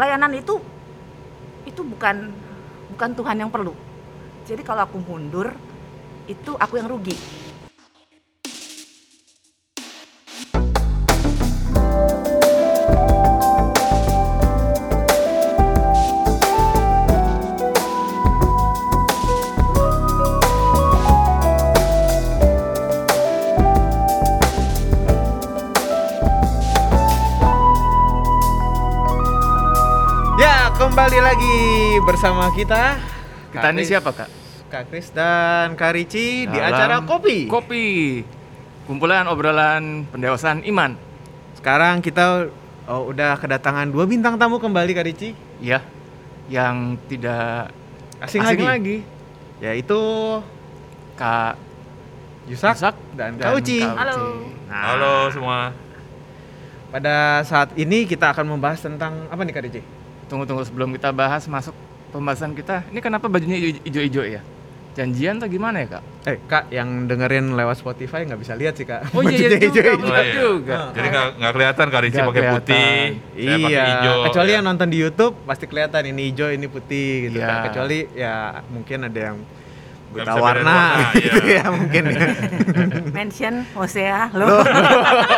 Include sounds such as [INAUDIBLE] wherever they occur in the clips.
pelayanan itu itu bukan bukan Tuhan yang perlu. Jadi kalau aku mundur itu aku yang rugi. Bersama kita. Kita Kak ini Kris- siapa kak? Kak Kris dan Kak Rici di acara Kopi. Kopi. Kumpulan obrolan pendewasaan iman. Sekarang kita oh, udah kedatangan dua bintang tamu kembali Kak Rici. Ya, yang tidak Asing, asing, lagi. lagi. Yaitu Kak Yusak, Yusak dan, dan Kak Uci. Halo. Nah, Halo semua. Pada saat ini kita akan membahas tentang apa nih Kak Rici? Tunggu-tunggu sebelum kita bahas masuk pembahasan kita. Ini kenapa bajunya ijo-ijo ya? Janjian atau gimana ya kak? Eh Kak, yang dengerin lewat Spotify nggak bisa lihat sih Kak. Oh iya, iya juga, hijau-hijau. benar iya. juga. Jadi nggak nggak kelihatan Kak Rizky Nggak pakai kelihatan. putih, saya pakai Iya, hijau. kecuali ya. yang nonton di YouTube pasti kelihatan ini hijau, ini putih gitu Iya. kan. Kecuali ya mungkin ada yang buta warna, warna, gitu iya. ya mungkin ya. [LAUGHS] Mention Hosea lo. Loh.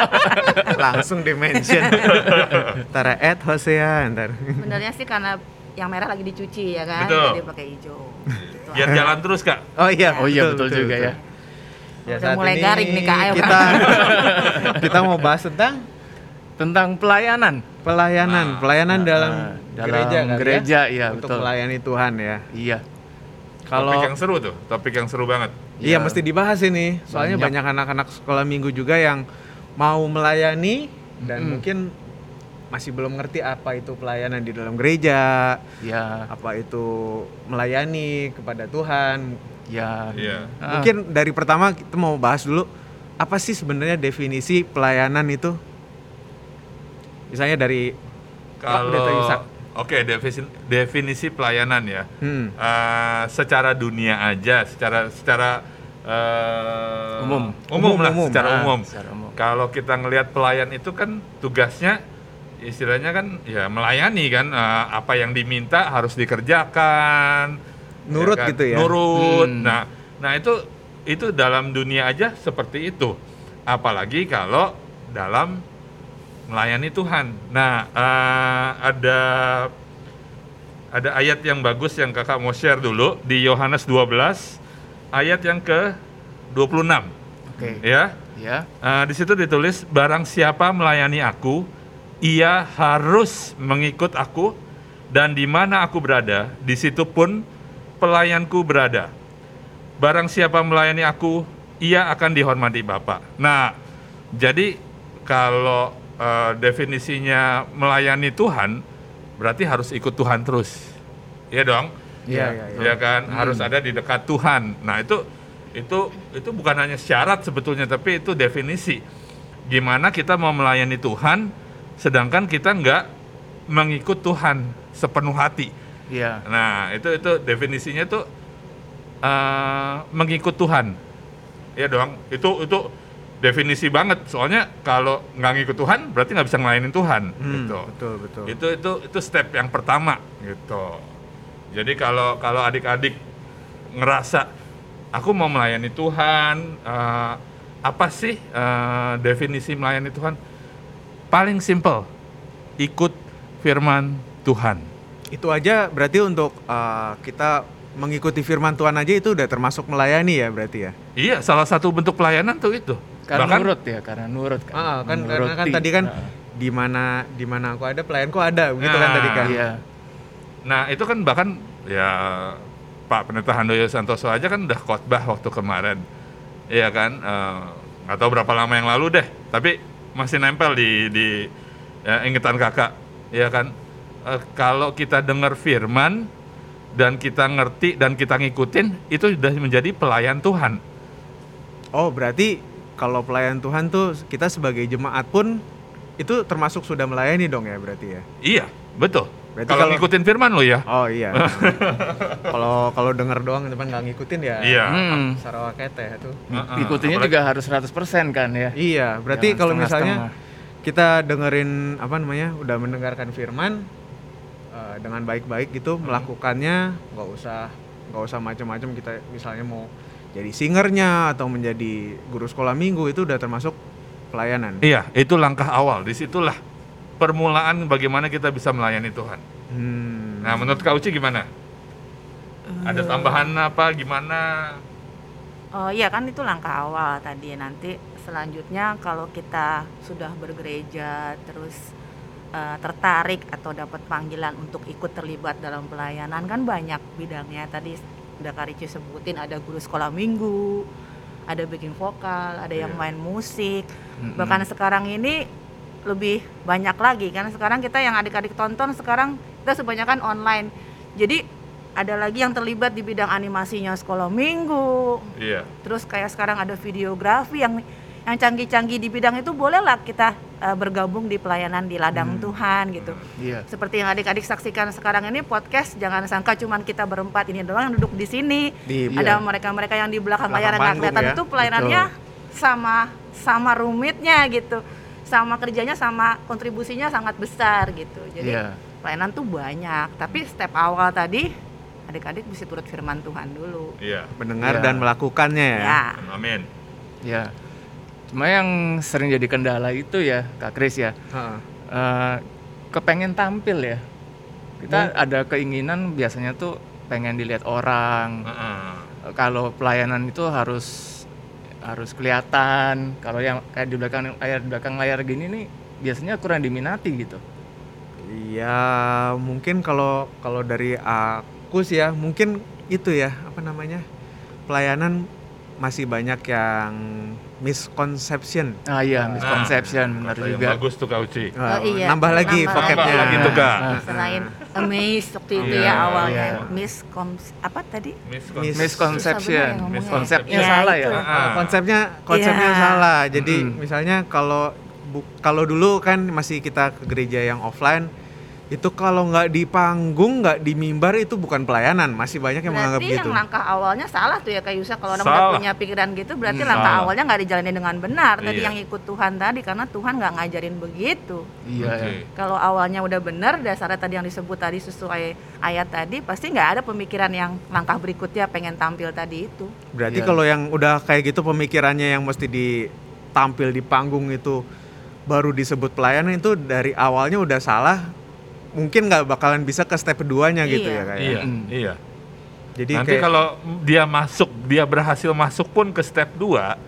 [LAUGHS] Langsung di mention. Ntar at Hosea ntar. Sebenarnya sih karena yang merah lagi dicuci ya kan, Betul. jadi pakai hijau. Gitu. Biar jalan terus Kak. Oh iya, Oh iya betul, juga ya. Ya, Udah saat mulai ini garing nih, Kak. Ayo, kita [LAUGHS] kita mau bahas tentang Tentang pelayanan. pelayanan, Ah. pelayanan Nah, dalam, dalam gereja kan gereja, ya? iya, Untuk betul. melayani Tuhan ya. Iya. Kalau Topik yang seru tuh, topik yang seru banget. Iya, Iya. mesti dibahas ini. Soalnya Banyak. banyak anak-anak sekolah minggu juga yang mau melayani dan Mm. mungkin masih belum ngerti apa itu pelayanan di dalam gereja, Iya. apa itu melayani kepada Tuhan. Iya. Ah. Mungkin dari pertama kita mau bahas dulu apa sih sebenarnya definisi pelayanan itu? Misalnya dari Kalau. Oke, definisi, definisi pelayanan ya. hmm, Eh, secara dunia aja, secara secara eh, Umum. umum lah, Umum, umum. secara Ah, umum. secara umum. Kalau kita ngelihat pelayan itu kan tugasnya istilahnya kan ya melayani kan eh, apa yang diminta harus dikerjakan. Nurut kan? gitu ya? Nurut. Hmm. Nah, nah itu itu dalam dunia aja seperti itu. Apalagi kalau dalam melayani Tuhan. Nah, eh, ada ada ayat yang bagus yang kakak mau share dulu di Yohanes 12 ayat yang ke 26 Oke. ya. Ya. Eh, di situ ditulis barang siapa melayani aku, ia harus mengikut aku dan di mana aku berada, di situ pun pelayanku berada. Barang siapa melayani aku, ia akan dihormati Bapa. Nah, jadi kalau eh, definisinya melayani Tuhan, berarti harus ikut Tuhan terus. Iya dong? Iya, iya, iya. ya kan harus ada di dekat Tuhan. Nah itu itu itu bukan hanya syarat sebetulnya, tapi itu definisi. Gimana kita mau melayani Tuhan, sedangkan kita nggak mengikut Tuhan sepenuh hati. Iya. Nah itu itu definisinya tuh eh, mengikut Tuhan. Ya dong, itu itu definisi banget. Soalnya kalau nggak ngikut Tuhan, berarti nggak bisa ngelayanin Tuhan. Hmm, gitu betul betul. itu itu itu step yang pertama gitu jadi kalau kalau adik-adik ngerasa aku mau melayani Tuhan eh, apa sih eh, definisi melayani Tuhan paling simple ikut firman Tuhan Itu aja berarti untuk uh, kita mengikuti firman Tuhan aja itu udah termasuk melayani ya berarti ya. iya salah satu bentuk pelayanan tuh itu Karena Bahkan- nurut ya, karena nurut kan. Ah, kan karena kan tadi kan Nah, di mana di mana aku ada pelayanku ada begitu kan Nah, tadi kan. Iya. Nah itu kan bahkan ya Pak Pendeta Handoyo Santoso aja kan udah khotbah waktu kemarin, iya kan? Eh, nggak tahu berapa lama yang lalu deh, tapi masih nempel di di ya, ingatan kakak, ya kan? Eh, kalau kita dengar firman dan kita ngerti dan kita ngikutin, itu sudah menjadi pelayan Tuhan. Oh, berarti kalau pelayan Tuhan tuh kita sebagai jemaat pun itu termasuk sudah melayani dong ya berarti ya. Iya, betul. Berarti Kalau kalau- ngikutin firman lo ya. Oh iya. [LAUGHS] Kalau kalau denger doang teman nggak ngikutin ya. Iya. Hmm. Sarawak keteh tuh. Heeh. Ikutinya Apalagi- juga harus 100% kan ya. Iya, berarti Jangan kalau misalnya kita dengerin apa namanya, udah mendengarkan firman, eh, dengan baik-baik gitu melakukannya nggak usah nggak usah macam-macam kita misalnya mau jadi singernya atau menjadi guru sekolah minggu itu udah termasuk pelayanan. Iya, itu langkah awal. Di situlah permulaan bagaimana kita bisa melayani Tuhan. Hmm. Nah, menurut Kak Uci gimana? Ada tambahan apa? Gimana? Oh iya kan itu langkah awal tadi nanti selanjutnya kalau kita sudah bergereja terus eh, tertarik atau dapat panggilan untuk ikut terlibat dalam pelayanan kan banyak bidangnya tadi udah Karici sebutin ada guru sekolah minggu ada backing vokal ada yang Iya. main musik bahkan sekarang ini lebih banyak lagi. Karena sekarang kita yang adik-adik tonton sekarang kita sebanyakan online. Jadi ada lagi yang terlibat di bidang animasinya sekolah minggu. Iya. terus kayak sekarang ada videografi yang yang canggih-canggih di bidang itu bolehlah kita eh, bergabung di pelayanan di ladang Tuhan gitu. Iya. seperti yang adik-adik saksikan sekarang ini podcast jangan sangka cuman kita berempat ini doang yang duduk di sini. Di ada mereka-mereka yang di belakang Belakang layar yang nggak kelihatan ya. itu pelayanannya sama sama rumitnya gitu sama kerjanya sama kontribusinya sangat besar gitu jadi Iya. pelayanan tuh banyak tapi step awal tadi adik-adik bisa turut firman Tuhan dulu Iya. mendengar Iya. dan melakukannya ya. ya Amin. Ya. Cuma yang sering jadi kendala itu ya, Kak Kris ya. Heeh. eh, kepengen tampil ya. Kita ada keinginan biasanya tuh pengen dilihat orang. Heeh. Eh, Kalau pelayanan itu harus harus kelihatan. Kalau yang kayak di belakang layar di belakang layar gini nih biasanya kurang diminati gitu. Ya mungkin kalau kalau dari aku sih ya mungkin itu ya apa namanya pelayanan masih banyak yang misconception. Ah iya, Nah, misconception benar kata yang juga. Bagus tuh Kak Uci. Eh, iya. Nambah lagi vocabnya. Nambah lagi tuh, Kak. Ah. selain amaze waktu itu Iya, ya awalnya iya. miscom apa tadi Mis- Misconception. Ya Konsepnya ngomongnya. salah Ya, ya. itu. Eh, konsepnya konsepnya Iya. salah. Jadi Mm-mm. misalnya kalau bu- kalau dulu kan masih kita ke gereja yang offline itu kalau nggak di panggung nggak di mimbar itu bukan pelayanan masih banyak yang menganggap berarti gitu yang langkah awalnya salah tuh ya Kak Yusa kalau orang udah punya pikiran gitu berarti Hmm, langkah salah. awalnya nggak dijalani dengan benar tadi Iya. yang ikut Tuhan tadi karena Tuhan nggak ngajarin begitu Iya. Oke. ya. kalau awalnya udah benar dasarnya tadi yang disebut tadi sesuai ayat tadi pasti nggak ada pemikiran yang langkah berikutnya pengen tampil tadi itu berarti Iya. kalau yang udah kayak gitu pemikirannya yang mesti ditampil di panggung itu baru disebut pelayanan itu dari awalnya udah salah mungkin nggak bakalan bisa ke step keduanya gitu Iya. ya kayak Iya, Mm. iya. jadi Nanti kayak kalau dia masuk, dia berhasil masuk pun ke step 2,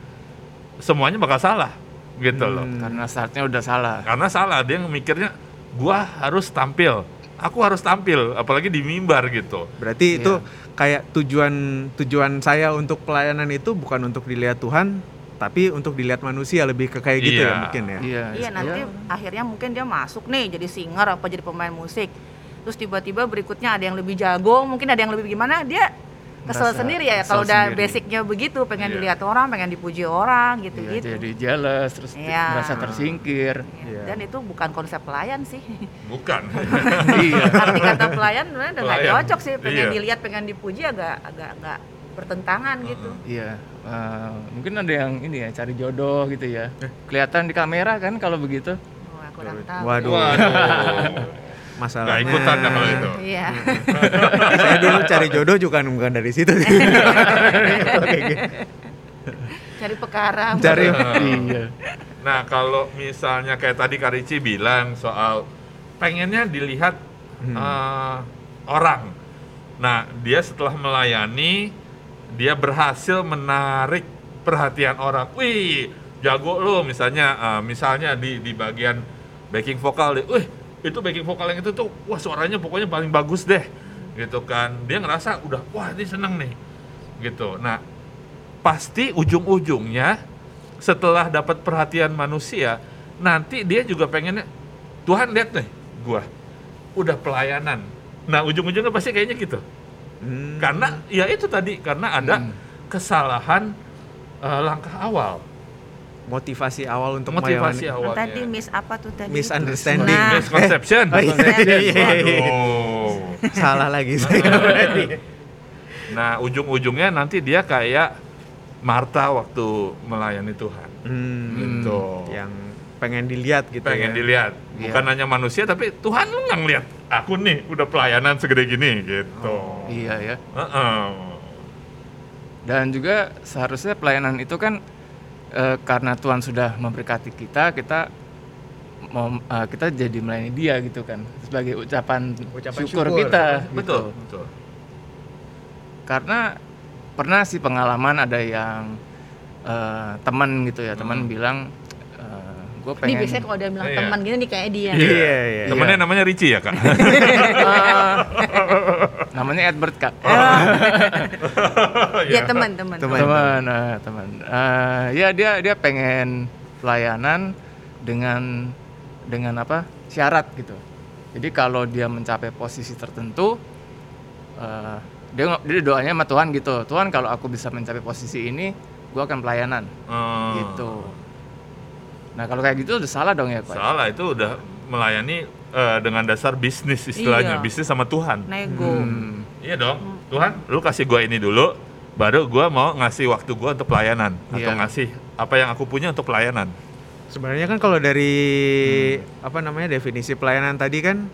semuanya bakal salah. Gitu loh. Hmm. Karena startnya udah salah. Karena salah, dia mikirnya gua harus tampil. Aku harus tampil, apalagi di mimbar gitu. Berarti Iya. itu kayak tujuan tujuan saya untuk pelayanan itu bukan untuk dilihat Tuhan, tapi untuk dilihat manusia lebih ke kayak gitu Iya. ya mungkin ya. Iya. Iya nanti akhirnya mungkin dia masuk nih jadi singer apa jadi pemain musik. Terus tiba-tiba berikutnya ada yang lebih jago, mungkin ada yang lebih gimana dia kesel Merasa sendiri ya kalau udah sendiri. basicnya begitu pengen Iya. dilihat orang, pengen dipuji orang Iya, gitu-gitu. jadi jealous terus Iya. merasa tersingkir. Ya, Iya. Dan itu bukan konsep pelayan sih. Bukan. [LAUGHS] iya. Arti kata pelayan sebenarnya udah nggak cocok sih. Pengen Iya. dilihat, pengen dipuji agak agak agak bertentangan gitu. Iya. Eh, mungkin ada yang ini ya cari jodoh gitu ya. Kelihatan di kamera kan kalau begitu. Wah, kurang tahu. Waduh. Waduh. Masalahnya. Nggak ikutan kalau itu. Iya. [LAUGHS] saya dulu cari jodoh juga bukan dari situ. [LAUGHS] Cari perkara. cari iya. Nah, kalau misalnya kayak tadi Karici bilang soal pengennya dilihat Hmm. eh, orang. Nah, dia setelah melayani, dia berhasil menarik perhatian orang. Wih, jago lo misalnya, eh, misalnya di di bagian backing vokal, deh. wih itu backing vokal yang itu tuh, wah suaranya pokoknya paling bagus deh, gitu kan. Dia ngerasa udah, wah ini seneng nih, gitu. Nah, pasti ujung-ujungnya setelah dapat perhatian manusia, nanti dia juga pengennya Tuhan lihat nih, gua udah pelayanan. Nah, ujung-ujungnya pasti kayaknya gitu. Hmm. Karena ya itu tadi karena ada Hmm. kesalahan eh, langkah awal, motivasi awal untuk motivasi melayani. awalnya. Tadi miss apa tuh tadi? Misunderstanding. Nah. misconception. Oh, iya, iya, iya, iya. Waduh. Salah lagi [LAUGHS] saya. Nah, ujung-ujungnya nanti dia kayak Marta waktu melayani Tuhan. Hmm, Gitu. yang pengen dilihat gitu Pengen ya. dilihat, Iya. bukan hanya manusia tapi Tuhan lu nggak ngeliat aku nih udah pelayanan segede gini gitu. Iya ya. Heeh. Dan juga seharusnya pelayanan itu kan eh, karena Tuhan sudah memberkati kita, kita mau eh, kita jadi melayani Dia gitu kan sebagai ucapan, Ucapan syukur, syukur. kita. Betul, gitu. betul. Karena pernah sih pengalaman ada yang eh, teman gitu ya, teman Hmm. bilang gue Ini pengen biasanya kalau dia bilang Iya. teman gini nih kayak dia. Iya, iya. Temennya namanya Ricci ya, Kak? [LAUGHS] Namanya Edward kak. [LAUGHS] Iya teman-teman. Teman. teman eh, teman Eh, ya dia dia pengen pelayanan dengan dengan apa syarat gitu jadi kalau dia mencapai posisi tertentu eh, dia dia doanya sama Tuhan gitu Tuhan kalau aku bisa mencapai posisi ini gua akan pelayanan Hmm. gitu nah kalau kayak gitu udah salah dong ya Pak Salah itu udah melayani eh, dengan dasar bisnis istilahnya, Iya. bisnis sama Tuhan. Nego. Hmm, Iya dong, Tuhan, lu kasih gua ini dulu, baru gua mau ngasih waktu gua untuk pelayanan atau Iya. ngasih apa yang aku punya untuk pelayanan. Sebenarnya kan kalau dari apa namanya definisi pelayanan tadi kan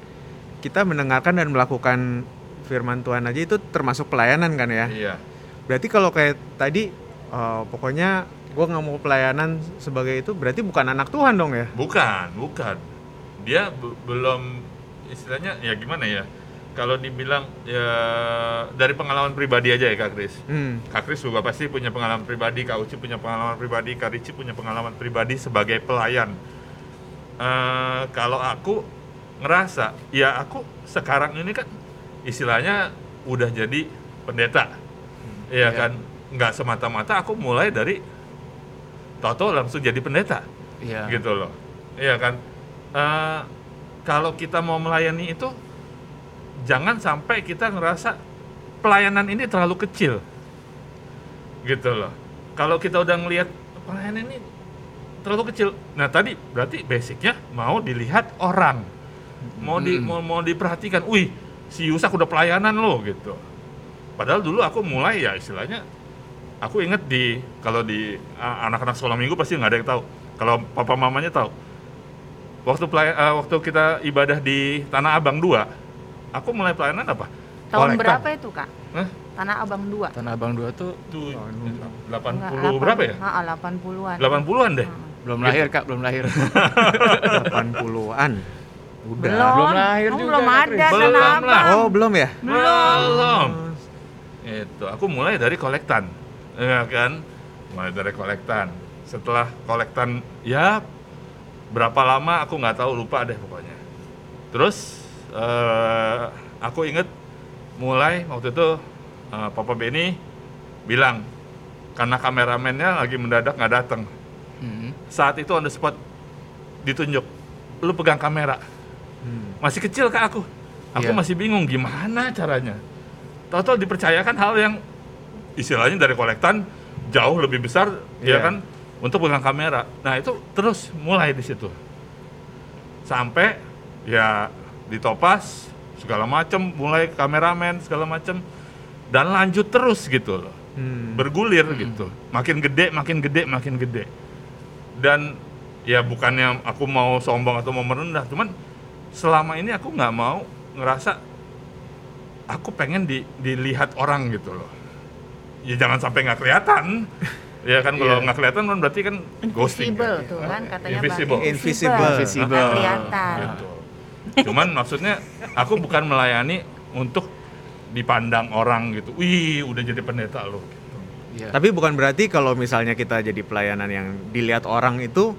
kita mendengarkan dan melakukan firman Tuhan aja itu termasuk pelayanan kan ya. Iya. Berarti kalau kayak tadi eh, pokoknya gue nggak mau pelayanan sebagai itu berarti bukan anak Tuhan dong ya? Bukan, bukan. Dia be- belum istilahnya ya gimana ya? Kalau dibilang ya dari pengalaman pribadi aja ya Kak Kris. Hmm. Kak Kris juga pasti punya pengalaman pribadi, Kak Uci punya pengalaman pribadi, Kak Ricci punya pengalaman pribadi sebagai pelayan. Eh, kalau aku ngerasa, ya aku sekarang ini kan istilahnya udah jadi pendeta, Iya Iya. kan? Nggak semata-mata aku mulai dari Toto langsung jadi pendeta, iya gitu loh. Iya kan? Eh, kalau kita mau melayani itu, jangan sampai kita ngerasa pelayanan ini terlalu kecil, gitu loh. Kalau kita udah ngelihat pelayanan ini terlalu kecil, nah tadi berarti basicnya mau dilihat orang, mau di Mm-mm. mau, mau diperhatikan. Wih, si Yusak udah pelayanan loh, gitu. Padahal dulu aku mulai ya istilahnya, aku inget di kalau di anak-anak sekolah minggu pasti nggak ada yang tahu. Kalau papa mamanya tahu. Waktu pelay- uh, waktu kita ibadah di Tanah Abang 2, aku mulai pelayanan apa? Tahun Kolektan. berapa itu kak? Hah? Tanah Abang 2 Tanah Abang 2 tuh Tuh, Tahun 80 berapa ya? Ah, 80-an. 80-an deh. Belum lahir kak belum lahir [LAUGHS] 80-an. Udah. Belum. Belum lahir Oh, juga, Belum ada. Belum Tanah lah. Abang. Oh, belum ya? Belum. Itu, aku mulai dari kolektan. Ya kan? Mulai dari kolektan. Setelah kolektan ya berapa lama aku nggak tahu lupa deh pokoknya. Terus eh, aku inget mulai waktu itu eh, Papa Benny bilang karena kameramennya lagi mendadak nggak datang. Hmm. Saat itu on the spot ditunjuk, lu pegang kamera. Hmm. Masih kecil kak aku. Aku Iya. masih bingung gimana caranya. Tahu-tahu dipercayakan hal yang istilahnya dari kolektan jauh lebih besar, ya Iya. kan, untuk pegang kamera. Nah itu terus mulai di situ. Sampai ya ditopas segala macam, mulai kameramen segala macam, dan lanjut terus gitu loh Hmm. bergulir gitu makin gede makin gede makin gede dan ya bukannya aku mau sombong atau mau merendah cuman selama ini aku nggak mau ngerasa aku pengen di, dilihat orang gitu loh ya jangan sampai nggak kelihatan ya kan kalau Iya. nggak kelihatan kan berarti kan ghosting Invisible kan. tuh kan katanya Bang. Invisible. Invisible. Invisible. Nggak kelihatan. Gitu. Cuman maksudnya aku bukan melayani untuk dipandang orang gitu. Wih, udah jadi pendeta loh. Gitu. Iya. Tapi bukan berarti kalau misalnya kita jadi pelayanan yang dilihat orang itu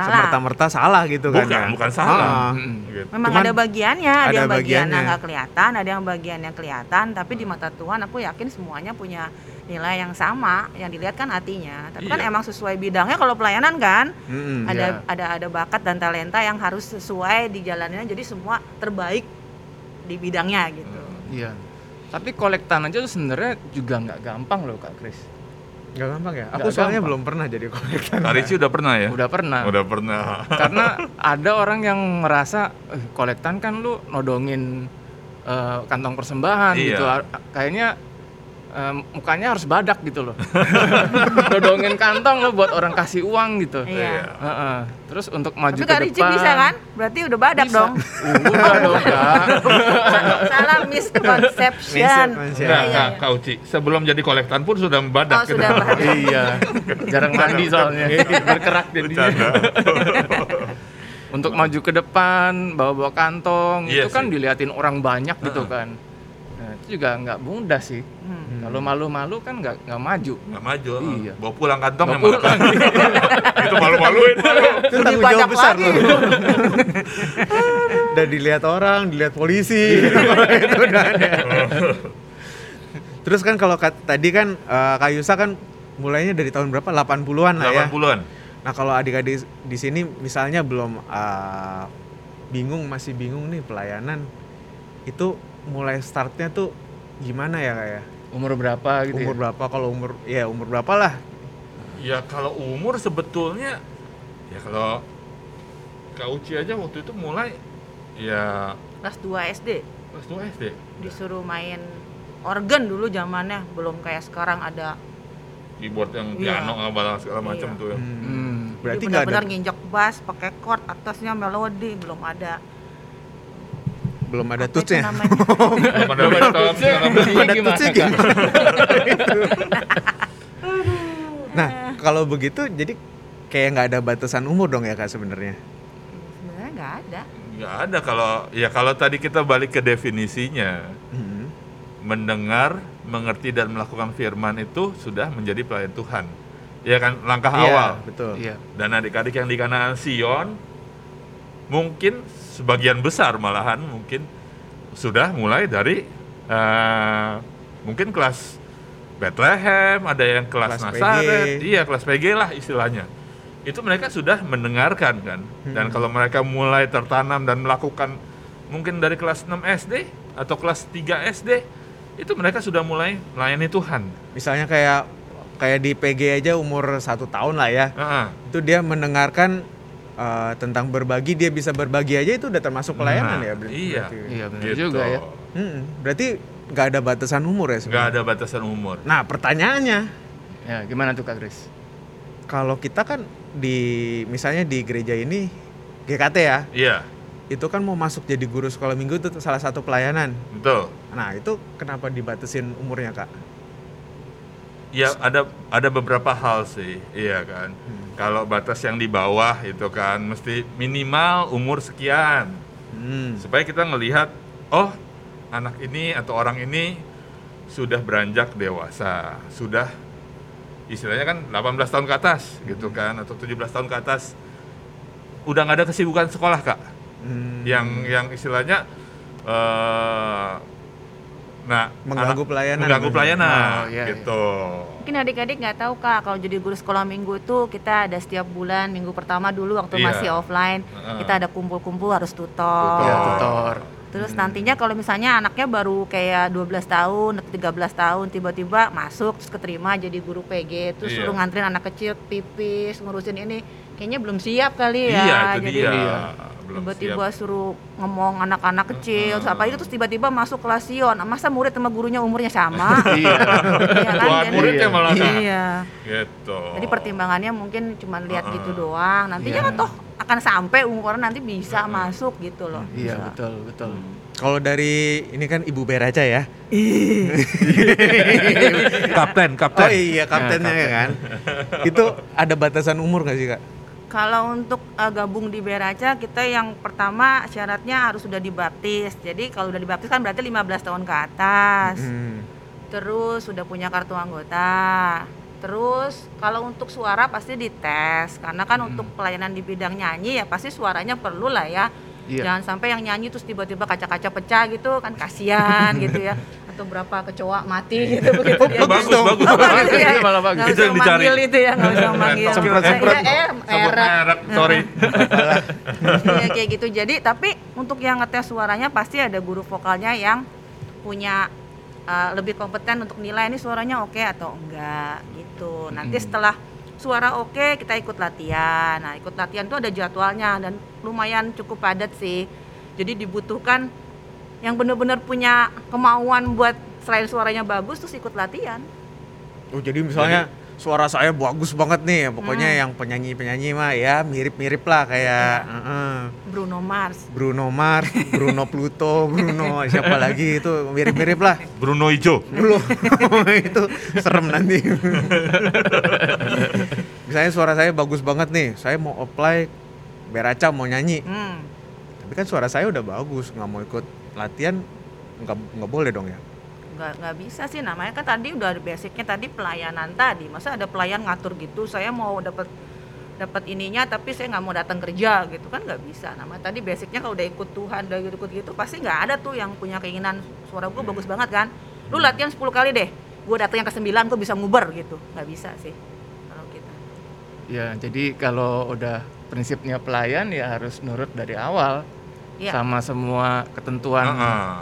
Salah. semerta-merta salah gitu kan Bukan, ya? bukan salah. Ah. Gitu. Memang Cuman ada bagiannya, ada, ada yang bagiannya nggak kelihatan, ada yang bagiannya kelihatan, tapi di mata Tuhan aku yakin semuanya punya nilai yang sama, yang dilihat kan hatinya. Tapi kan Iya. emang sesuai bidangnya kalau pelayanan kan, Mm-mm. ada Iya. ada ada bakat dan talenta yang harus sesuai di jalannya, jadi semua terbaik di bidangnya gitu. Iya. Tapi kolektan aja tuh sebenarnya juga nggak gampang loh Kak Kris. Nggak gampang ya? Aku soalnya gampang. belum pernah jadi kolektor. Kak Ricci udah pernah ya? Udah pernah. Udah pernah. Karena [LAUGHS] ada orang yang merasa eh, kolektan kan lu nodongin eh, kantong persembahan Iya. gitu. Kayaknya eh, mukanya harus badak gitu loh. [LAUGHS] Dodongin kantong lo buat orang kasih uang gitu. Iya. Heeh. Terus untuk maju Tapi ke depan. Bisa kan? Berarti udah badak Bisa. dong. Uh, udah dong, Kak. [LAUGHS] Salah misconception. Enggak, Iya, enggak, iya. Kak Uci. Sebelum jadi kolektan pun sudah membadak. Oh, sudah [LAUGHS] badak. iya. Jarang mandi soalnya. Berkerak jadinya. Untuk maju ke depan, bawa-bawa kantong, Iya itu kan sih. diliatin orang banyak gitu kan. Nah, itu juga nggak mudah sih. Hmm. Kalau malu-malu kan nggak nggak maju. Nggak maju. Iya. Bawa pulang kantong Bawa yang malah pulang. [LAUGHS] Itu malu-maluin. Itu Lebih tanggung jawab besar lagi. loh. [LAUGHS] udah dilihat orang, dilihat polisi. [LAUGHS] itu udah ada. Terus kan kalau tadi kan eh, Kak Yusa kan mulainya dari tahun berapa? 80-an lah ya. 80-an. Nah, kalau adik-adik di sini misalnya belum eh, bingung, masih bingung nih pelayanan. Itu mulai startnya tuh gimana ya Kak ya? Umur berapa gitu Umur ya? berapa? Kalau umur ya umur berapa lah? Ya kalau umur sebetulnya ya kalau Kak Uci aja waktu itu mulai ya Kelas 2 SD kelas 2 SD. disuruh main organ dulu zamannya, belum kayak sekarang ada. Keyboard yang Iya. piano segala macam Iya. tuh ya. Hmm. Hmm. Berarti nggak ada benar-benar nginjek bass, pakai chord, atasnya melodi, belum ada. Belum ada tutsnya. namanya? [LAUGHS] Belum ada macam. Fungsinya Ada tutsnya gimana? Nah, kalau begitu jadi kayak nggak ada batasan umur dong ya kak sebenarnya. Sebenarnya nggak ada. Nggak ada kalau ya kalau tadi kita balik ke definisinya Hmm. mendengar, mengerti dan melakukan firman itu sudah menjadi pelayan Tuhan. Ya kan langkah Iya, awal. betul. Iya. Dan adik-adik yang di Kanaan Sion mungkin sebagian besar malahan mungkin sudah mulai dari eh, mungkin kelas Bethlehem, ada yang kelas, Kelas Nazaret, PG. iya kelas PG lah istilahnya. Itu mereka sudah mendengarkan kan. Dan kalau mereka mulai tertanam dan melakukan mungkin dari kelas 6 SD atau kelas 3 SD itu mereka sudah mulai melayani Tuhan. Misalnya kayak kayak di PG aja umur satu tahun lah ya. Heeh. Itu dia mendengarkan eh, tentang berbagi, dia bisa berbagi aja itu udah termasuk pelayanan Nah, ya. ber- iya. berarti. Iya benar Gitu. juga ya. Hmm, berarti nggak ada batasan umur ya Nggak ada batasan umur. Nah pertanyaannya, Ya gimana tuh Kak Grace? kalau kita kan di misalnya di gereja ini GKT ya, Iya, itu kan mau masuk jadi guru sekolah minggu itu salah satu pelayanan. betul. Nah itu kenapa dibatasin umurnya kak? Ya ada ada beberapa hal sih, iya kan. Kalau batas yang di bawah itu kan mesti minimal umur sekian. Hmm. supaya kita ngelihat oh anak ini atau orang ini sudah beranjak dewasa, sudah istilahnya kan 18 tahun ke atas gitu kan? Atau 17 tahun ke atas. Udah nggak ada kesibukan sekolah kak. Hmm. yang yang istilahnya eh nah Mengganggu anak- pelayanan. mengganggu pelayanan Oh, iya, gitu Mungkin adik-adik nggak tahu kak, kalau jadi guru sekolah minggu itu kita ada setiap bulan minggu pertama dulu waktu Iya. masih offline Heeh. kita ada kumpul-kumpul harus tutor. Tutor. Ya tutor. Terus nantinya kalau misalnya anaknya baru kayak 12 tahun atau 13 tahun tiba-tiba masuk terus keterima jadi guru PG terus Iya. suruh nganterin anak kecil pipis ngurusin ini kayaknya belum siap kali ya. iya itu jadi dia Iya. belum tiba-tiba suruh ngomong anak-anak kecil apa itu terus tiba-tiba masuk kelas Sion. Masa murid sama gurunya umurnya sama? [LAUGHS] Iya. Iya kan? Muridnya malah Kak. Iya. gitu Jadi pertimbangannya mungkin cuma lihat Heeh. gitu doang. Nantinya Iya. kan toh akan sampai umuran nanti bisa masuk gitu loh. Iya Bisa. betul betul. Kalau dari ini kan Ibu Beraca ya. [LAUGHS] kapten Oh kapten iya kaptennya ya kan. Itu ada batasan umur nggak sih kak? Kalau untuk uh, gabung di Beraca kita yang pertama syaratnya harus sudah dibaptis. Jadi kalau udah dibaptis kan berarti 15 tahun ke atas. Hmm. Terus sudah punya kartu anggota. Terus kalau untuk suara pasti dites karena kan untuk pelayanan di bidang nyanyi ya pasti suaranya perlu lah ya. Iya. Jangan sampai yang nyanyi terus tiba-tiba kaca-kaca pecah gitu kan kasihan [LAUGHS] gitu ya. Atau berapa kecoa mati gitu begitu dia. bagus dong. bagus Oh, bagus ya. Itu malah bagus. Itu yang dicari. itu ya, nggak usah manggil. Iya, eh, merek sorry Iya kayak gitu. Jadi tapi untuk yang ngetes suaranya pasti ada guru vokalnya yang punya uh, lebih kompeten untuk nilai ini suaranya oke atau enggak gitu. Nanti Mm. setelah suara oke kita ikut latihan. Nah ikut latihan itu ada jadwalnya dan lumayan cukup padat sih. Jadi dibutuhkan yang benar-benar punya kemauan buat selain suaranya bagus terus ikut latihan. Oh jadi misalnya suara saya bagus banget nih, pokoknya yang penyanyi-penyanyi mah ya mirip-mirip lah kayak heeh. Bruno Mars. Bruno Mars, Bruno Pluto, Bruno siapa lagi itu mirip-mirip lah. Bruno Ijo. Belum [LAUGHS] itu serem nanti. misalnya suara saya bagus banget nih, saya mau apply Beraca mau nyanyi, Hmm. tapi kan suara saya udah bagus, nggak mau ikut latihan, nggak nggak boleh dong ya. nggak nggak bisa sih. Namanya kan tadi udah ada basicnya tadi pelayanan tadi. Masa ada pelayan ngatur gitu saya mau dapat dapat ininya tapi saya nggak mau datang kerja gitu. Kan nggak bisa. Namanya tadi basicnya kalau udah ikut Tuhan udah ikut gitu pasti nggak ada tuh yang punya keinginan. Suara gue bagus banget kan? Lu latihan 10 kali deh. Gue datang yang ke 9 gue bisa nguber gitu. Nggak bisa sih kalau kita. Ya, jadi kalau udah prinsipnya pelayan ya harus nurut dari awal Iya. sama semua ketentuan Heeh,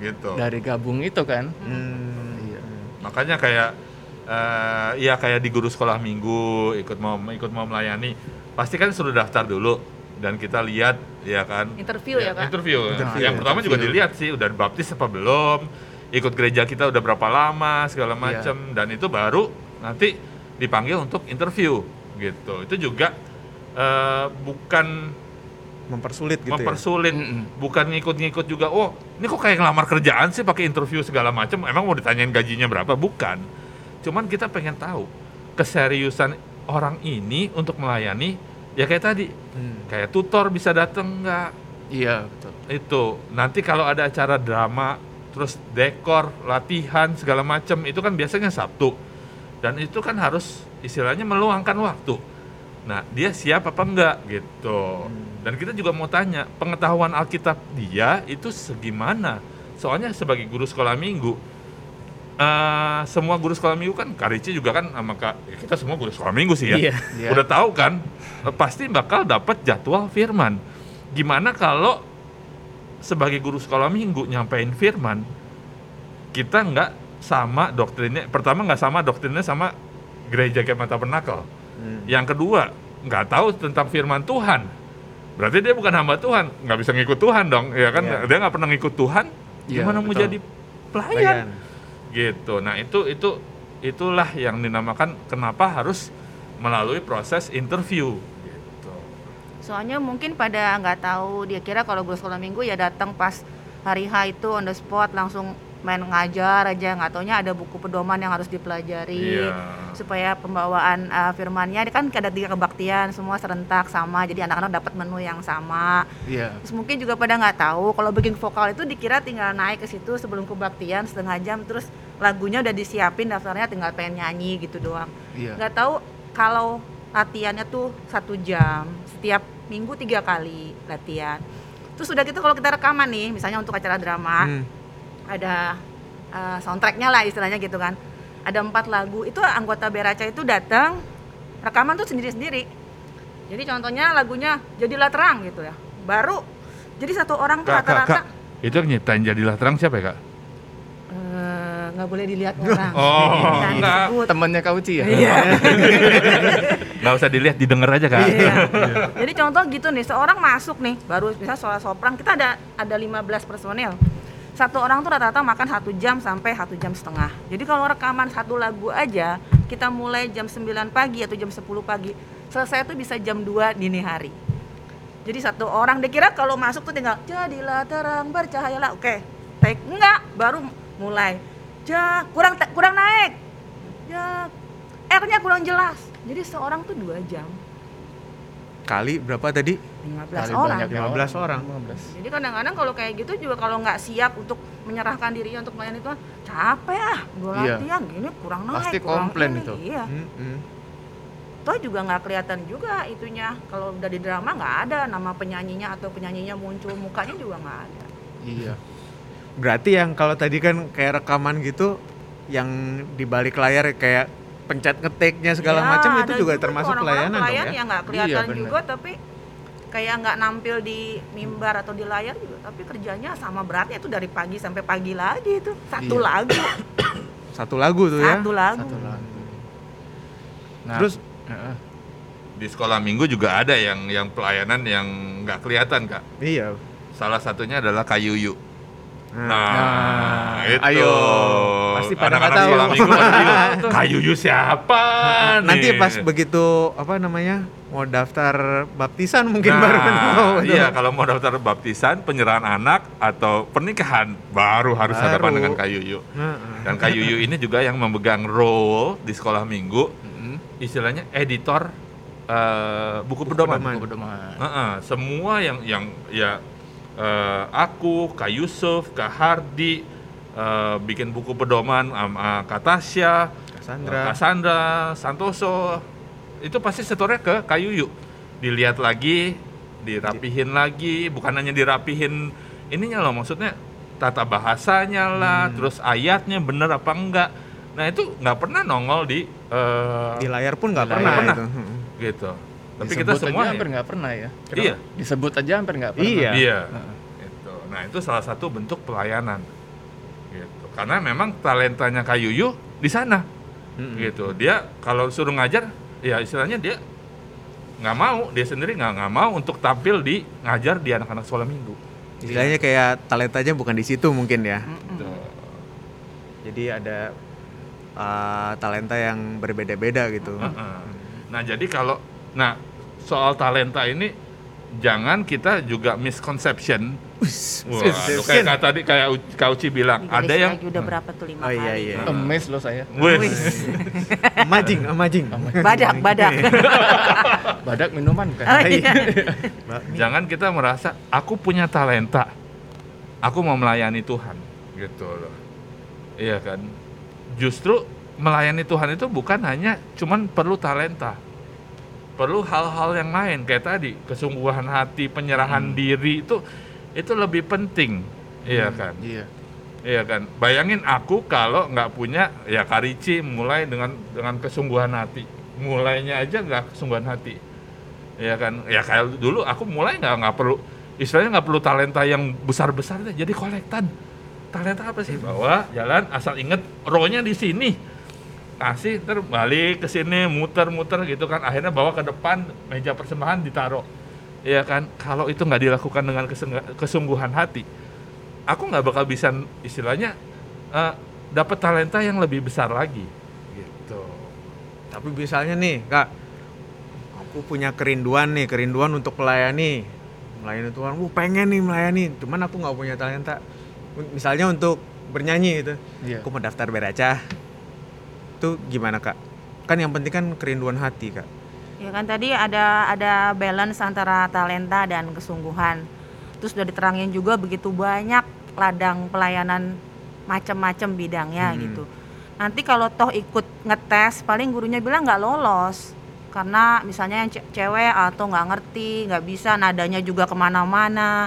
gitu. dari gabung itu kan. Hmm. Iya. Makanya kayak eh ya kayak di guru sekolah minggu ikut mau ikut mau melayani, pasti kan suruh daftar dulu dan kita lihat ya kan. interview ya, Kak Interview. Interview, Yang pertama juga interview. dilihat sih udah baptis apa belum, ikut gereja kita udah berapa lama segala Iya. macam dan itu baru nanti dipanggil untuk interview gitu. Itu juga eh, bukan Mempersulit gitu ya. mempersulit, Mm-mm. bukan ngikut-ngikut juga. Oh, ini kok kayak ngelamar kerjaan sih pakai interview segala macam. Emang mau ditanyain gajinya berapa? Bukan. Cuman kita pengen tahu keseriusan orang ini untuk melayani. Ya kayak tadi, Hmm. kayak tutor bisa datang nggak? Iya, betul. Itu nanti kalau ada acara drama, terus dekor, latihan segala macam itu kan biasanya Sabtu. Dan itu kan harus istilahnya meluangkan waktu. Nah, dia siap apa enggak gitu. Dan kita juga mau tanya, pengetahuan Alkitab dia itu segimana? Soalnya sebagai guru sekolah minggu, eh, semua guru sekolah minggu kan Karici juga kan sama Kak, ya kita semua guru sekolah minggu sih ya. Iya. Iya. Udah tahu kan, eh, pasti bakal dapat jadwal firman. Gimana kalau sebagai guru sekolah minggu nyampein firman, kita nggak sama doktrinnya. Pertama nggak sama doktrinnya sama gereja Kemah Tabernakel. Hmm. Yang kedua, nggak tahu tentang firman Tuhan. Berarti dia bukan hamba Tuhan, nggak bisa ngikut Tuhan dong, ya kan? Iya. Dia nggak pernah ngikut Tuhan, Iya, gimana mau betul. jadi pelayan? Pelayan. Gitu. Nah itu itu itulah yang dinamakan kenapa harus melalui proses interview. Gitu. soalnya mungkin pada nggak tahu dia kira kalau guru sekolah minggu ya datang pas hari H itu on the spot langsung main ngajar aja nggak taunya ada buku pedoman yang harus dipelajari Iya. supaya pembawaan uh, firmannya ini kan ada tiga kebaktian semua serentak sama jadi anak-anak dapat menu yang sama Iya. terus mungkin juga pada nggak tahu kalau backing vokal itu dikira tinggal naik ke situ sebelum kebaktian setengah jam terus lagunya udah disiapin daftarnya tinggal pengen nyanyi gitu doang Iya. nggak tahu kalau latihannya tuh satu jam setiap minggu tiga kali latihan terus udah gitu kalau kita rekaman nih misalnya untuk acara drama Hmm. Ada uh, soundtracknya lah istilahnya gitu kan ada empat lagu itu anggota Beraca itu datang rekaman tuh sendiri-sendiri jadi contohnya lagunya jadilah terang gitu ya baru jadi satu orang tuh Kak, kak, rata-rata kak, itu yang nyiptain jadilah terang siapa ya kak? eh, nggak boleh dilihat orang Oh, enggak. disebut. Temannya Kauci ya? Iya. [LAUGHS] Nggak usah dilihat, didengar aja kak. Iya. Jadi contoh gitu nih, seorang masuk nih, baru misalnya suara sopran, kita ada ada 15 personil. Satu orang tuh rata-rata makan satu jam sampai satu jam setengah. Jadi kalau rekaman satu lagu aja, kita mulai jam 9 pagi atau jam 10 pagi, selesai tuh bisa jam 2 dini hari. Jadi satu orang dikira kalau masuk tuh tinggal jadilah terang bercahayalah. Oke, take enggak, baru mulai. Ja, kurang kurang naik. Ya, R-nya kurang jelas. Jadi seorang tuh dua jam. Kali berapa tadi? 15 Kali orang. banyaknya 15 orang. 15. Jadi kadang-kadang kalau kayak gitu juga kalau nggak siap untuk menyerahkan dirinya untuk melayani Tuhan, capek ah, gue Iya. latihan gini kurang naik. Pasti kurang komplain ini. itu. Iya. Hmm, hmm. Toh juga nggak kelihatan juga itunya. Kalau udah di drama nggak ada nama penyanyinya atau penyanyinya muncul mukanya juga nggak ada. Iya. Berarti yang kalau tadi kan kayak rekaman gitu, yang di balik layar kayak pencet ngetiknya segala Ya, macam itu juga termasuk pelayanan dong pelayan ya? yang nggak kelihatan Iya, bener. juga tapi kayak nggak nampil di mimbar atau di layar juga tapi kerjanya sama beratnya itu dari pagi sampai pagi lagi itu satu Iya. lagu [COUGHS] Satu lagu tuh ya. satu lagu Satu lagu. Nah, Terus heeh. Di sekolah minggu juga ada yang yang pelayanan yang nggak kelihatan kak. iya. Salah satunya adalah Kayuyu. Nah, Nah, Nah, itu. ayo. Pasti pada anak-anak nggak tahu. minggu. [LAUGHS] Kak Yuyu siapa Nanti nih?" pas begitu apa namanya mau daftar baptisan mungkin nah, baru tahu. [LAUGHS] iya kalau mau daftar baptisan, penyerahan anak atau pernikahan baru harus Baru. hadapan dengan Kak Yuyu. Heeh. Dan Kak Yuyu ini juga yang memegang role di sekolah minggu, istilahnya editor eh, buku pedoman. pedoman. Buku pedoman. Heeh, semua yang yang ya eh, aku, Kak Yusuf, Kak Hardi eh, bikin buku pedoman sama Kak Tasya, Cassandra. Kak Sandra, Santoso, itu pasti setornya ke Kak Yuyu. Dilihat lagi, dirapihin lagi, bukan hanya dirapihin ininya loh, maksudnya tata bahasanya lah, Hmm. terus ayatnya bener apa enggak. Nah itu nggak pernah nongol di eh, Di layar pun nggak pernah, layar. itu. Gitu. Tapi Disebut kita aja semua hampir nggak pernah ya. Iya. Disebut aja hampir nggak pernah. Iya. Iya. Heeh. Gitu. Nah, itu salah satu bentuk pelayanan. Gitu. Karena memang talentanya Kak Yuyu di sana. Mm-mm. Gitu. Dia kalau suruh ngajar, ya istilahnya dia nggak mau, dia sendiri nggak nggak mau untuk tampil di ngajar di anak-anak sekolah minggu. Istilahnya kayak talentanya bukan di situ mungkin ya. Gitu. Jadi ada uh, talenta yang berbeda-beda gitu. Heeh. Nah, jadi kalau nah soal talenta ini jangan kita juga misconception. Wah, aduh, kayak kata tadi kayak U- Kak Uci bilang, Digaris ada yang udah berapa tuh lima Oh, iya, kali iya. Emes loh saya. Wih, [LAUGHS] Amazing, amazing. [LAUGHS] badak badak [LAUGHS] Badak minuman kan. Oh, iya. Bakmi. jangan kita merasa aku punya talenta, aku mau melayani Tuhan, gitu loh. Iya kan? Justru melayani Tuhan itu bukan hanya cuman perlu talenta, perlu hal-hal yang lain kayak tadi kesungguhan hati, penyerahan diri itu itu lebih penting, iya kan? Iya. Iya kan. Bayangin aku kalau nggak punya ya Karici mulai dengan dengan kesungguhan hati. Mulainya aja nggak kesungguhan hati. Iya kan. Ya kayak dulu aku mulai nggak nggak perlu istilahnya nggak perlu talenta yang besar besar deh. Jadi kolektan. Talenta apa sih? Bawa jalan asal inget rohnya di sini. Kasih ter balik ke sini muter-muter gitu kan. Akhirnya bawa ke depan meja persembahan ditaruh. Iya kan. Kalau itu nggak dilakukan dengan kesungguhan hati, aku nggak bakal bisa istilahnya eh, dapat talenta yang lebih besar lagi gitu Tapi misalnya nih, Kak, aku punya kerinduan nih, kerinduan untuk melayani, melayani Tuhan. Uh, pengen nih melayani, cuman aku nggak punya talenta. Misalnya untuk bernyanyi gitu, Iya. aku mau daftar beraca. Itu gimana Kak? Kan yang penting kan kerinduan hati Kak. Ya kan tadi ada ada balance antara talenta dan kesungguhan. Terus udah diterangin juga begitu banyak ladang pelayanan macam-macam bidangnya Hmm. gitu. Nanti kalau toh ikut ngetes, paling gurunya bilang nggak lolos karena misalnya yang ce- cewek atau nggak ngerti, nggak bisa nadanya juga ke mana-mana.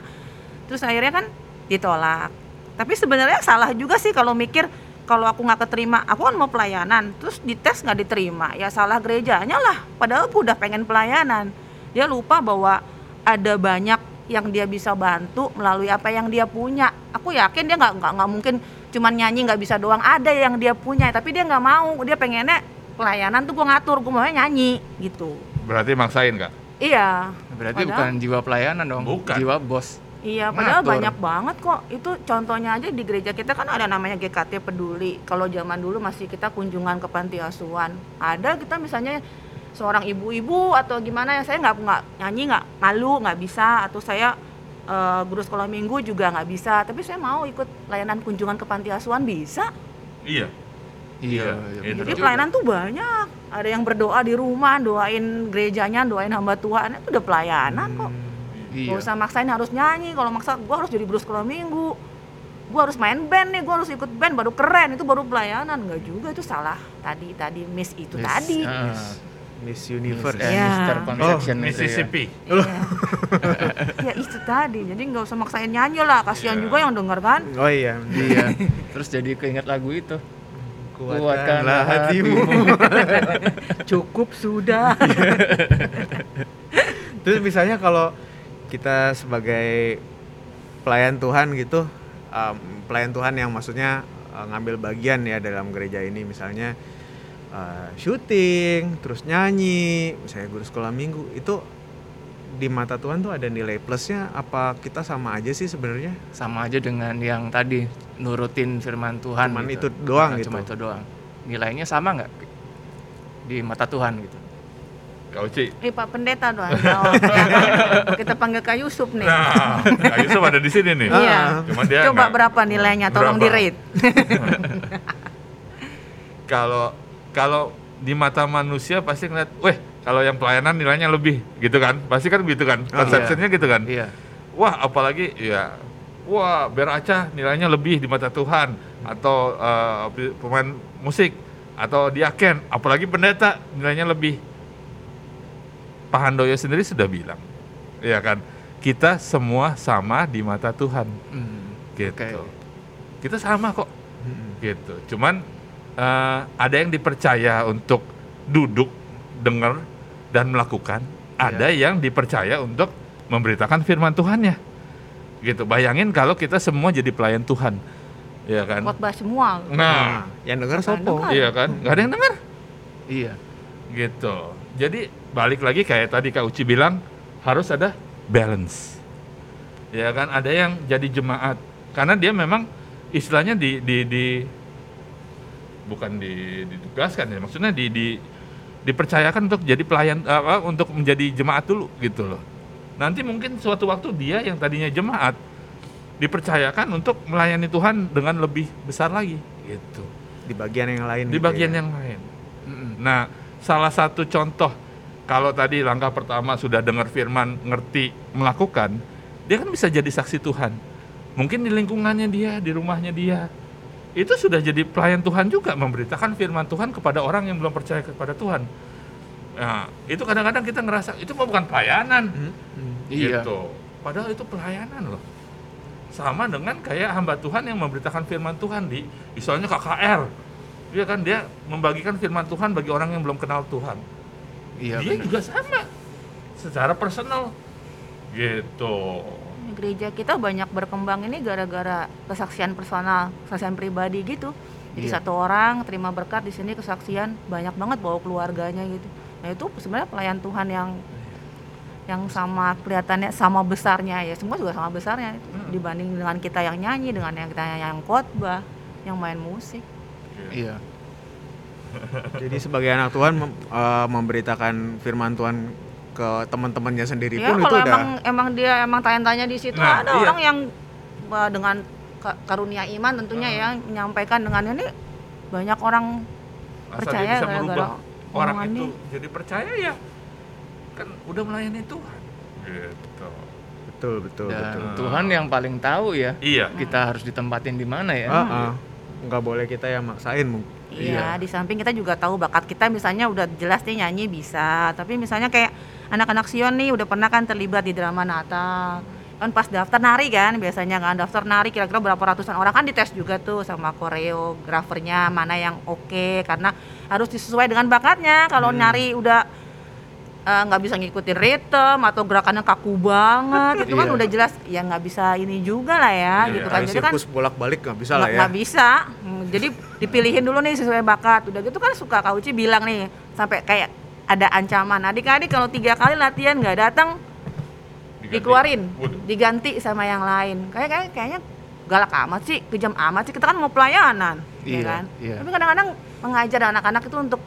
Terus akhirnya kan ditolak. Tapi sebenarnya salah juga sih kalau mikir kalau aku nggak keterima, aku kan mau pelayanan, terus dites nggak diterima, ya salah gerejanya lah. Padahal aku udah pengen pelayanan. Dia lupa bahwa ada banyak yang dia bisa bantu melalui apa yang dia punya. Aku yakin dia nggak nggak nggak mungkin cuman nyanyi nggak bisa doang. Ada yang dia punya, tapi dia nggak mau. Dia pengennya pelayanan tuh gue ngatur, gue maunya nyanyi gitu. berarti maksain kak Iya. Berarti Padahal- bukan jiwa pelayanan dong. Bukan. Jiwa bos. Iya, padahal Ngatur. banyak banget kok. Itu contohnya aja di gereja kita kan ada namanya GKT Peduli. Kalau zaman dulu masih kita kunjungan ke panti asuhan. Ada kita misalnya seorang ibu-ibu atau gimana yang saya nggak nggak nyanyi nggak malu nggak bisa atau saya eh, guru sekolah minggu juga nggak bisa tapi saya mau ikut layanan kunjungan ke panti asuhan bisa iya Iya. Iya, iya, jadi pelayanan tuh banyak ada yang berdoa di rumah doain gerejanya doain hamba Tuhan itu udah pelayanan kok Iya. Gak usah maksain harus nyanyi. Kalau maksa gue harus jadi guru sekolah minggu. Gue harus main band nih, gue harus ikut band baru keren. Itu baru pelayanan. Enggak juga itu salah. Tadi tadi miss itu Miss, tadi. ah, Miss Miss, Universe. eh, Iya. Mister Conception itu ya. Mississippi Iya. [LAUGHS] ya itu tadi. Jadi nggak usah maksain nyanyi lah. Kasihan Iya. juga yang denger kan. Oh iya. Iya. [LAUGHS] Terus jadi keinget lagu itu. Kuatkanlah hatimu. [LAUGHS] Cukup sudah. Terus misalnya kalau kita sebagai pelayan Tuhan gitu, um, pelayan Tuhan yang maksudnya uh, ngambil bagian ya dalam gereja ini misalnya uh, syuting, terus nyanyi, misalnya guru sekolah minggu itu di mata Tuhan tuh ada nilai plusnya apa kita sama aja sih sebenarnya? Sama aja dengan yang tadi nurutin firman Tuhan Cuman gitu. itu doang Nah, gitu. cuma itu doang nilainya sama nggak di mata Tuhan gitu Kak Uci. Eh Pak Pendeta doang jawab ya kan? Kita panggil Kak Yusuf nih. Nah, Kak Yusuf ada di sini nih. Iya. Cuma dia Coba nggak- berapa nilainya? Tolong di rate. [LAUGHS] Kalau kalau di mata manusia pasti ngeliat, weh kalau yang pelayanan nilainya lebih gitu kan, pasti kan gitu kan, Oh, konsepsinya gitu kan. iya Wah apalagi ya, wah Beraca nilainya lebih di mata Tuhan atau eh, pemain musik atau diaken, apalagi pendeta nilainya lebih. Pak Handoyo sendiri sudah bilang, ya kan, kita semua sama di mata Tuhan, Hmm, gitu. Oke. Kita sama kok Mm-mm. gitu. Cuman eh, ada yang dipercaya untuk duduk, dengar dan melakukan. Ada yang dipercaya untuk memberitakan firman Tuhannya. Gitu. Bayangin kalau kita semua jadi pelayan Tuhan. Iya kan? Khotbah semua. Nah, yang denger Bukan sopo. dengar. iya kan? Gak ada yang dengar. iya Gitu. Jadi balik lagi kayak tadi Kak Uci bilang harus ada balance. Ya kan? Ada yang jadi jemaat karena dia memang istilahnya di di, di bukan di, ditugaskan ya, maksudnya di, di dipercayakan untuk jadi pelayan apa untuk menjadi jemaat dulu gitu loh. Nanti mungkin suatu waktu dia yang tadinya jemaat dipercayakan untuk melayani Tuhan dengan lebih besar lagi gitu. Di bagian yang lain. Di gitu bagian ya. yang lain. Nah, salah satu contoh kalau tadi langkah pertama sudah dengar firman, ngerti, melakukan, dia kan bisa jadi saksi Tuhan. Mungkin di lingkungannya dia, di rumahnya dia. Itu sudah jadi pelayan Tuhan juga memberitakan firman Tuhan kepada orang yang belum percaya kepada Tuhan. Nah, itu kadang-kadang kita ngerasa itu mah bukan pelayanan. Mm-mm. iya Gitu. Padahal itu pelayanan loh. Sama dengan kayak hamba Tuhan yang memberitakan firman Tuhan di misalnya KKR. Dia kan dia membagikan firman Tuhan bagi orang yang belum kenal Tuhan. iya dia benar. juga sama secara personal. Gitu. Gereja kita banyak berkembang ini gara-gara kesaksian personal, kesaksian pribadi gitu. Jadi Iya. satu orang terima berkat di sini kesaksian banyak banget bawa keluarganya gitu. Nah itu sebenarnya pelayan Tuhan yang yang sama kelihatannya sama besarnya ya semua juga sama besarnya Hmm. dibanding dengan kita yang nyanyi dengan yang kita yang khotbah yang main musik iya Jadi sebagai anak Tuhan mem- eh, memberitakan firman Tuhan ke teman-temannya sendiri ya pun itu kalau udah emang emang dia emang tanya-tanya di situ Nah, ada iya. orang yang uh, dengan ka- karunia iman tentunya ya menyampaikan dengan ini banyak orang Asal Percaya dia bisa gara-gara orang itu dia. jadi percaya ya kan udah melayani Tuhan. Gitu. betul betul dan betul. Tuhan yang paling tahu ya Iya. kita harus ditempatin di mana ya Ah, ah. Nggak boleh kita yang maksain mungkin. Iya, di samping kita juga tahu bakat kita misalnya udah jelas nih nyanyi bisa, tapi misalnya kayak anak-anak Sion nih udah pernah kan terlibat di drama Natal. Kan pas daftar nari kan biasanya kan daftar nari kira-kira berapa ratusan orang kan dites juga tuh sama koreografernya mana yang oke karena harus disesuai dengan bakatnya. Kalau nari udah eh, nggak bisa ngikutin ritme atau gerakannya kaku banget itu kan Iya. udah jelas ya nggak bisa ini juga lah ya Iya, gitu kan. jadi kan sirkus bolak-balik nggak bisa lah ya. nggak bisa. Hmm, jadi dipilihin dulu nih sesuai bakat. Udah gitu kan suka Kak Uci bilang nih sampai kayak ada ancaman. Adik-adik kalau tiga kali latihan nggak datang dikeluarin diganti sama yang lain. Kayak kayak kayaknya galak amat sih kejam amat sih. Kita kan mau pelayanan ya Iya, kan? iya. tapi kadang-kadang mengajar anak-anak itu untuk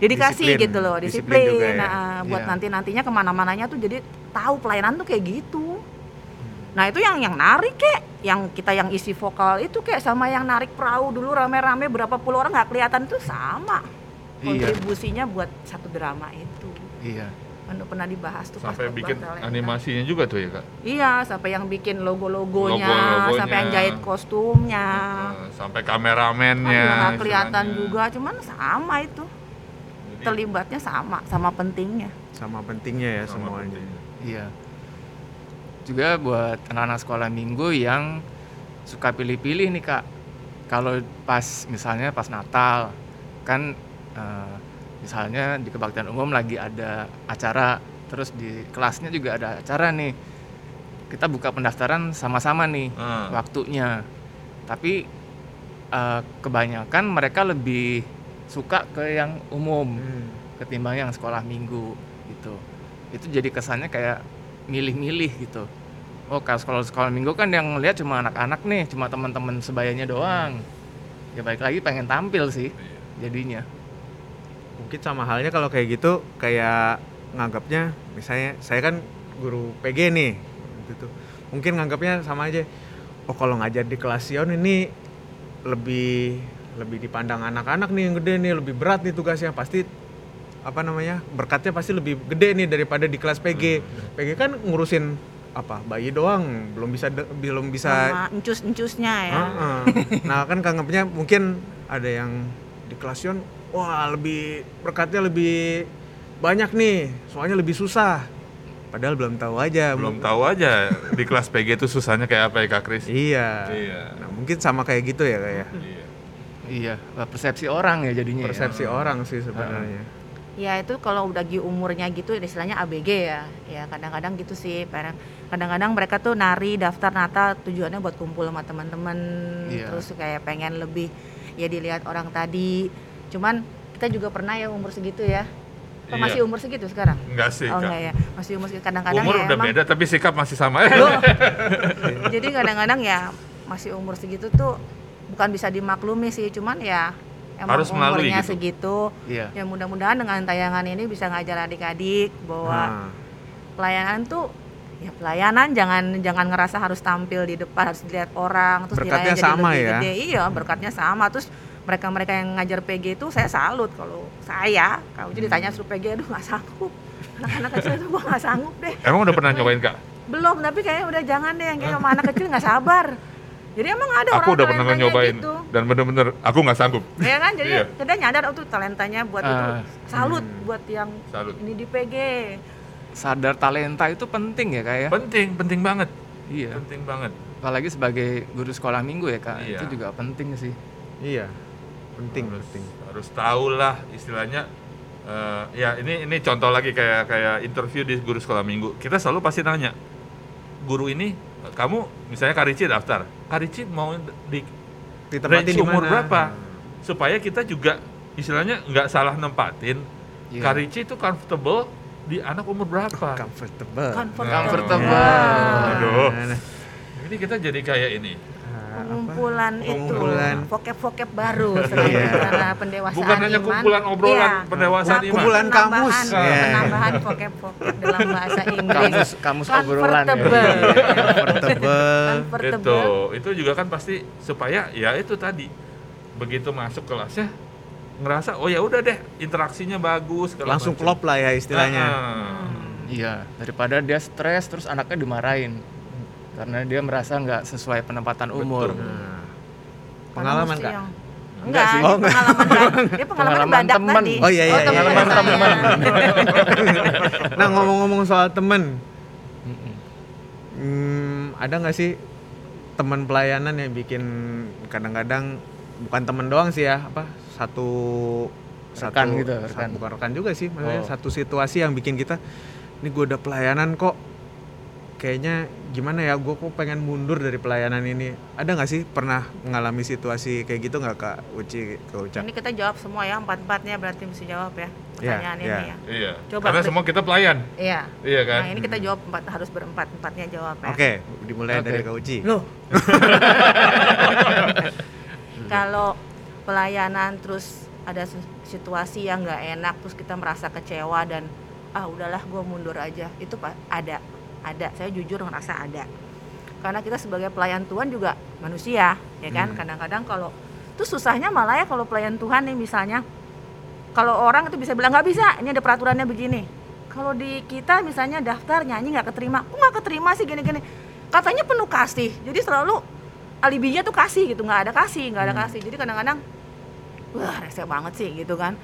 dedikasi Disiplin. gitu loh Disiplin disiplin, juga ya. Nah, buat Iya. nanti nantinya ke mana-mananya tuh jadi tahu pelayanan tuh kayak gitu Nah itu yang yang narik kek, yang kita yang isi vokal itu kayak sama yang narik perahu dulu rame-rame berapa puluh orang nggak kelihatan itu sama Iya. kontribusinya buat satu drama itu. iya Kan udah pernah dibahas tuh Sampai bikin animasinya juga tuh ya kak. Iya, sampai yang bikin logo-logonya, Logo-logonya. sampai yang jahit kostumnya. Eh, sampai Kan kameramennya. juga nggak kelihatan istilahnya. juga, cuman sama itu terlibatnya sama, sama pentingnya. Sama pentingnya ya sama semuanya. penting. Iya. Juga buat anak-anak sekolah minggu yang suka pilih-pilih nih kak. Kalau pas misalnya pas Natal kan eh, misalnya di kebaktian umum lagi ada acara, terus di kelasnya juga ada acara nih. Kita buka pendaftaran sama-sama nih Ah. waktunya. Tapi eh, kebanyakan mereka lebih suka ke yang umum Hmm. ketimbang yang sekolah minggu gitu itu jadi kesannya kayak milih-milih gitu oh kalau sekolah sekolah minggu kan yang ngeliat cuma anak-anak nih cuma teman-teman sebayanya doang ya balik lagi pengen tampil sih jadinya Mungkin sama halnya kalau kayak gitu kayak nganggapnya misalnya saya kan guru PG nih gitu tuh. Mungkin nganggapnya sama aja. Oh kalau ngajar di kelas Sion ini lebih lebih dipandang anak-anak nih yang gede nih lebih berat nih tugasnya pasti apa namanya berkatnya pasti lebih gede nih daripada di kelas PG. PG kan ngurusin apa bayi doang belum bisa de- belum bisa sama encus-encusnya ya Heeh. Nah kan kanggapnya mungkin ada yang di kelasion, wah lebih berkatnya lebih banyak nih, soalnya lebih susah. Padahal belum tahu aja. Belum tahu aja di kelas PG itu susahnya kayak apa ya Kak Kris? Iya. Iya. Nah mungkin sama kayak gitu ya kayak Iya. Iya persepsi orang ya jadinya ya. persepsi orang sih sebenarnya. ya itu kalau udah di umurnya gitu istilahnya ABG ya ya kadang-kadang gitu sih parent kadang-kadang mereka tuh nari daftar nata tujuannya buat kumpul sama teman-teman Iya. terus kayak pengen lebih ya dilihat orang tadi cuman kita juga pernah ya umur segitu ya Apa Iya. masih umur segitu sekarang Enggak sih, oh Kak. enggak ya masih umur segitu kadang-kadang Umur ya udah emang beda tapi sikap masih sama. [LAUGHS] jadi kadang-kadang ya masih umur segitu tuh bukan bisa dimaklumi sih cuman ya emang Harus melalui gitu. segitu. Iya. Ya mudah-mudahan dengan tayangan ini bisa ngajar adik-adik bahwa Nah, pelayanan tuh ya pelayanan jangan jangan ngerasa harus tampil di depan harus dilihat orang terus Berkatnya jadi sama lebih ya. gede iya berkatnya sama. Terus mereka-mereka yang ngajar PG itu saya salut kalau saya kalau jadi ditanya suruh PG aduh nggak sanggup. Anak-anak kecil itu gua nggak sanggup deh. Emang udah pernah nyobain Kak? belum tapi kayaknya udah jangan deh yang kayak sama anak kecil nggak sabar jadi emang ada orang Aku udah pernah nyobain gitu. dan bener-bener aku nggak sanggup. ya kan jadi Iya. kita nyadar oh tuh talentanya buat itu Ah. salut Hmm. buat yang Salut. ini di PG sadar talenta itu penting ya kak ya Penting, penting banget. iya Penting banget. apalagi sebagai guru sekolah minggu ya kak Iya. itu juga penting sih iya. Penting, harus, penting. harus tahu lah istilahnya eh, ya ini ini contoh lagi kayak kayak interview di guru sekolah minggu kita selalu pasti nanya guru ini kamu misalnya Karici daftar Karici mau di range di umur berapa supaya kita juga istilahnya nggak salah nempatin Iya. Karici itu comfortable di anak umur berapa Comfortable. Comfortable. Comfortable. Aduh. Nah, nah. ini kita jadi kayak ini Ah, apa? pengumpulan itu Pengumpulan. vokep-vokep baru selain Iya. karena pendewasaan bukan hanya iman. kumpulan obrolan Iya. pendewasaan Nah, iman kumpulan kamus. penambahan, Iya. penambahan vokep-vokep dalam bahasa Inggris kamus kamus obrolan ya Comfortable. Comfortable. itu itu juga kan pasti supaya ya itu tadi begitu masuk kelasnya ngerasa oh ya udah deh interaksinya bagus Langsung macam. klop lah ya istilahnya. Ah. Iya, daripada dia stres terus anaknya dimarahin karena dia merasa nggak sesuai penempatan umur. Betul. Nah, Karena pengalaman kak? yang- Enggak Enggak, sih. Oh, enggak. pengalaman dia pengalaman Pengalaman tadi. Oh, iya, iya, iya. temen Pengalaman [LAUGHS] saya. Nah ngomong-ngomong soal Mm-mm. hmm, ada nggak sih teman pelayanan yang bikin kadang-kadang bukan temen doang sih ya apa satu Rekan gitu, sa- rekan. bukan rekan juga sih maksudnya Oh. satu situasi yang bikin kita ini gue udah pelayanan kok kayaknya gimana ya gue kok pengen mundur dari pelayanan ini ada nggak sih pernah mengalami situasi kayak gitu nggak kak Uci ke Uca Ini kita jawab semua ya, empat-empatnya berarti mesti jawab ya pertanyaan Iya, ini iya. ya. iya Coba, karena semua kita pelayan Iya. iya kan Nah, ini kita jawab empat harus berempat, empatnya jawab ya. oke dimulai Oke. dari kak Uci Loh. [LAUGHS] Kalau pelayanan terus ada situasi yang nggak enak terus kita merasa kecewa dan ah udahlah gue mundur aja itu pak ada ada. Saya jujur ngerasa ada. Karena kita sebagai pelayan Tuhan juga manusia ya kan? Hmm. kadang-kadang kalau itu susahnya malah ya kalau pelayan Tuhan nih misalnya kalau orang itu bisa bilang nggak bisa ini ada peraturannya begini. Kalau di kita misalnya daftar nyanyi nggak keterima kok nggak keterima sih gini-gini? Katanya penuh kasih jadi selalu alibinya tuh kasih gitu nggak ada kasih nggak ada Hmm. kasih. Jadi kadang-kadang wah rese banget sih gitu kan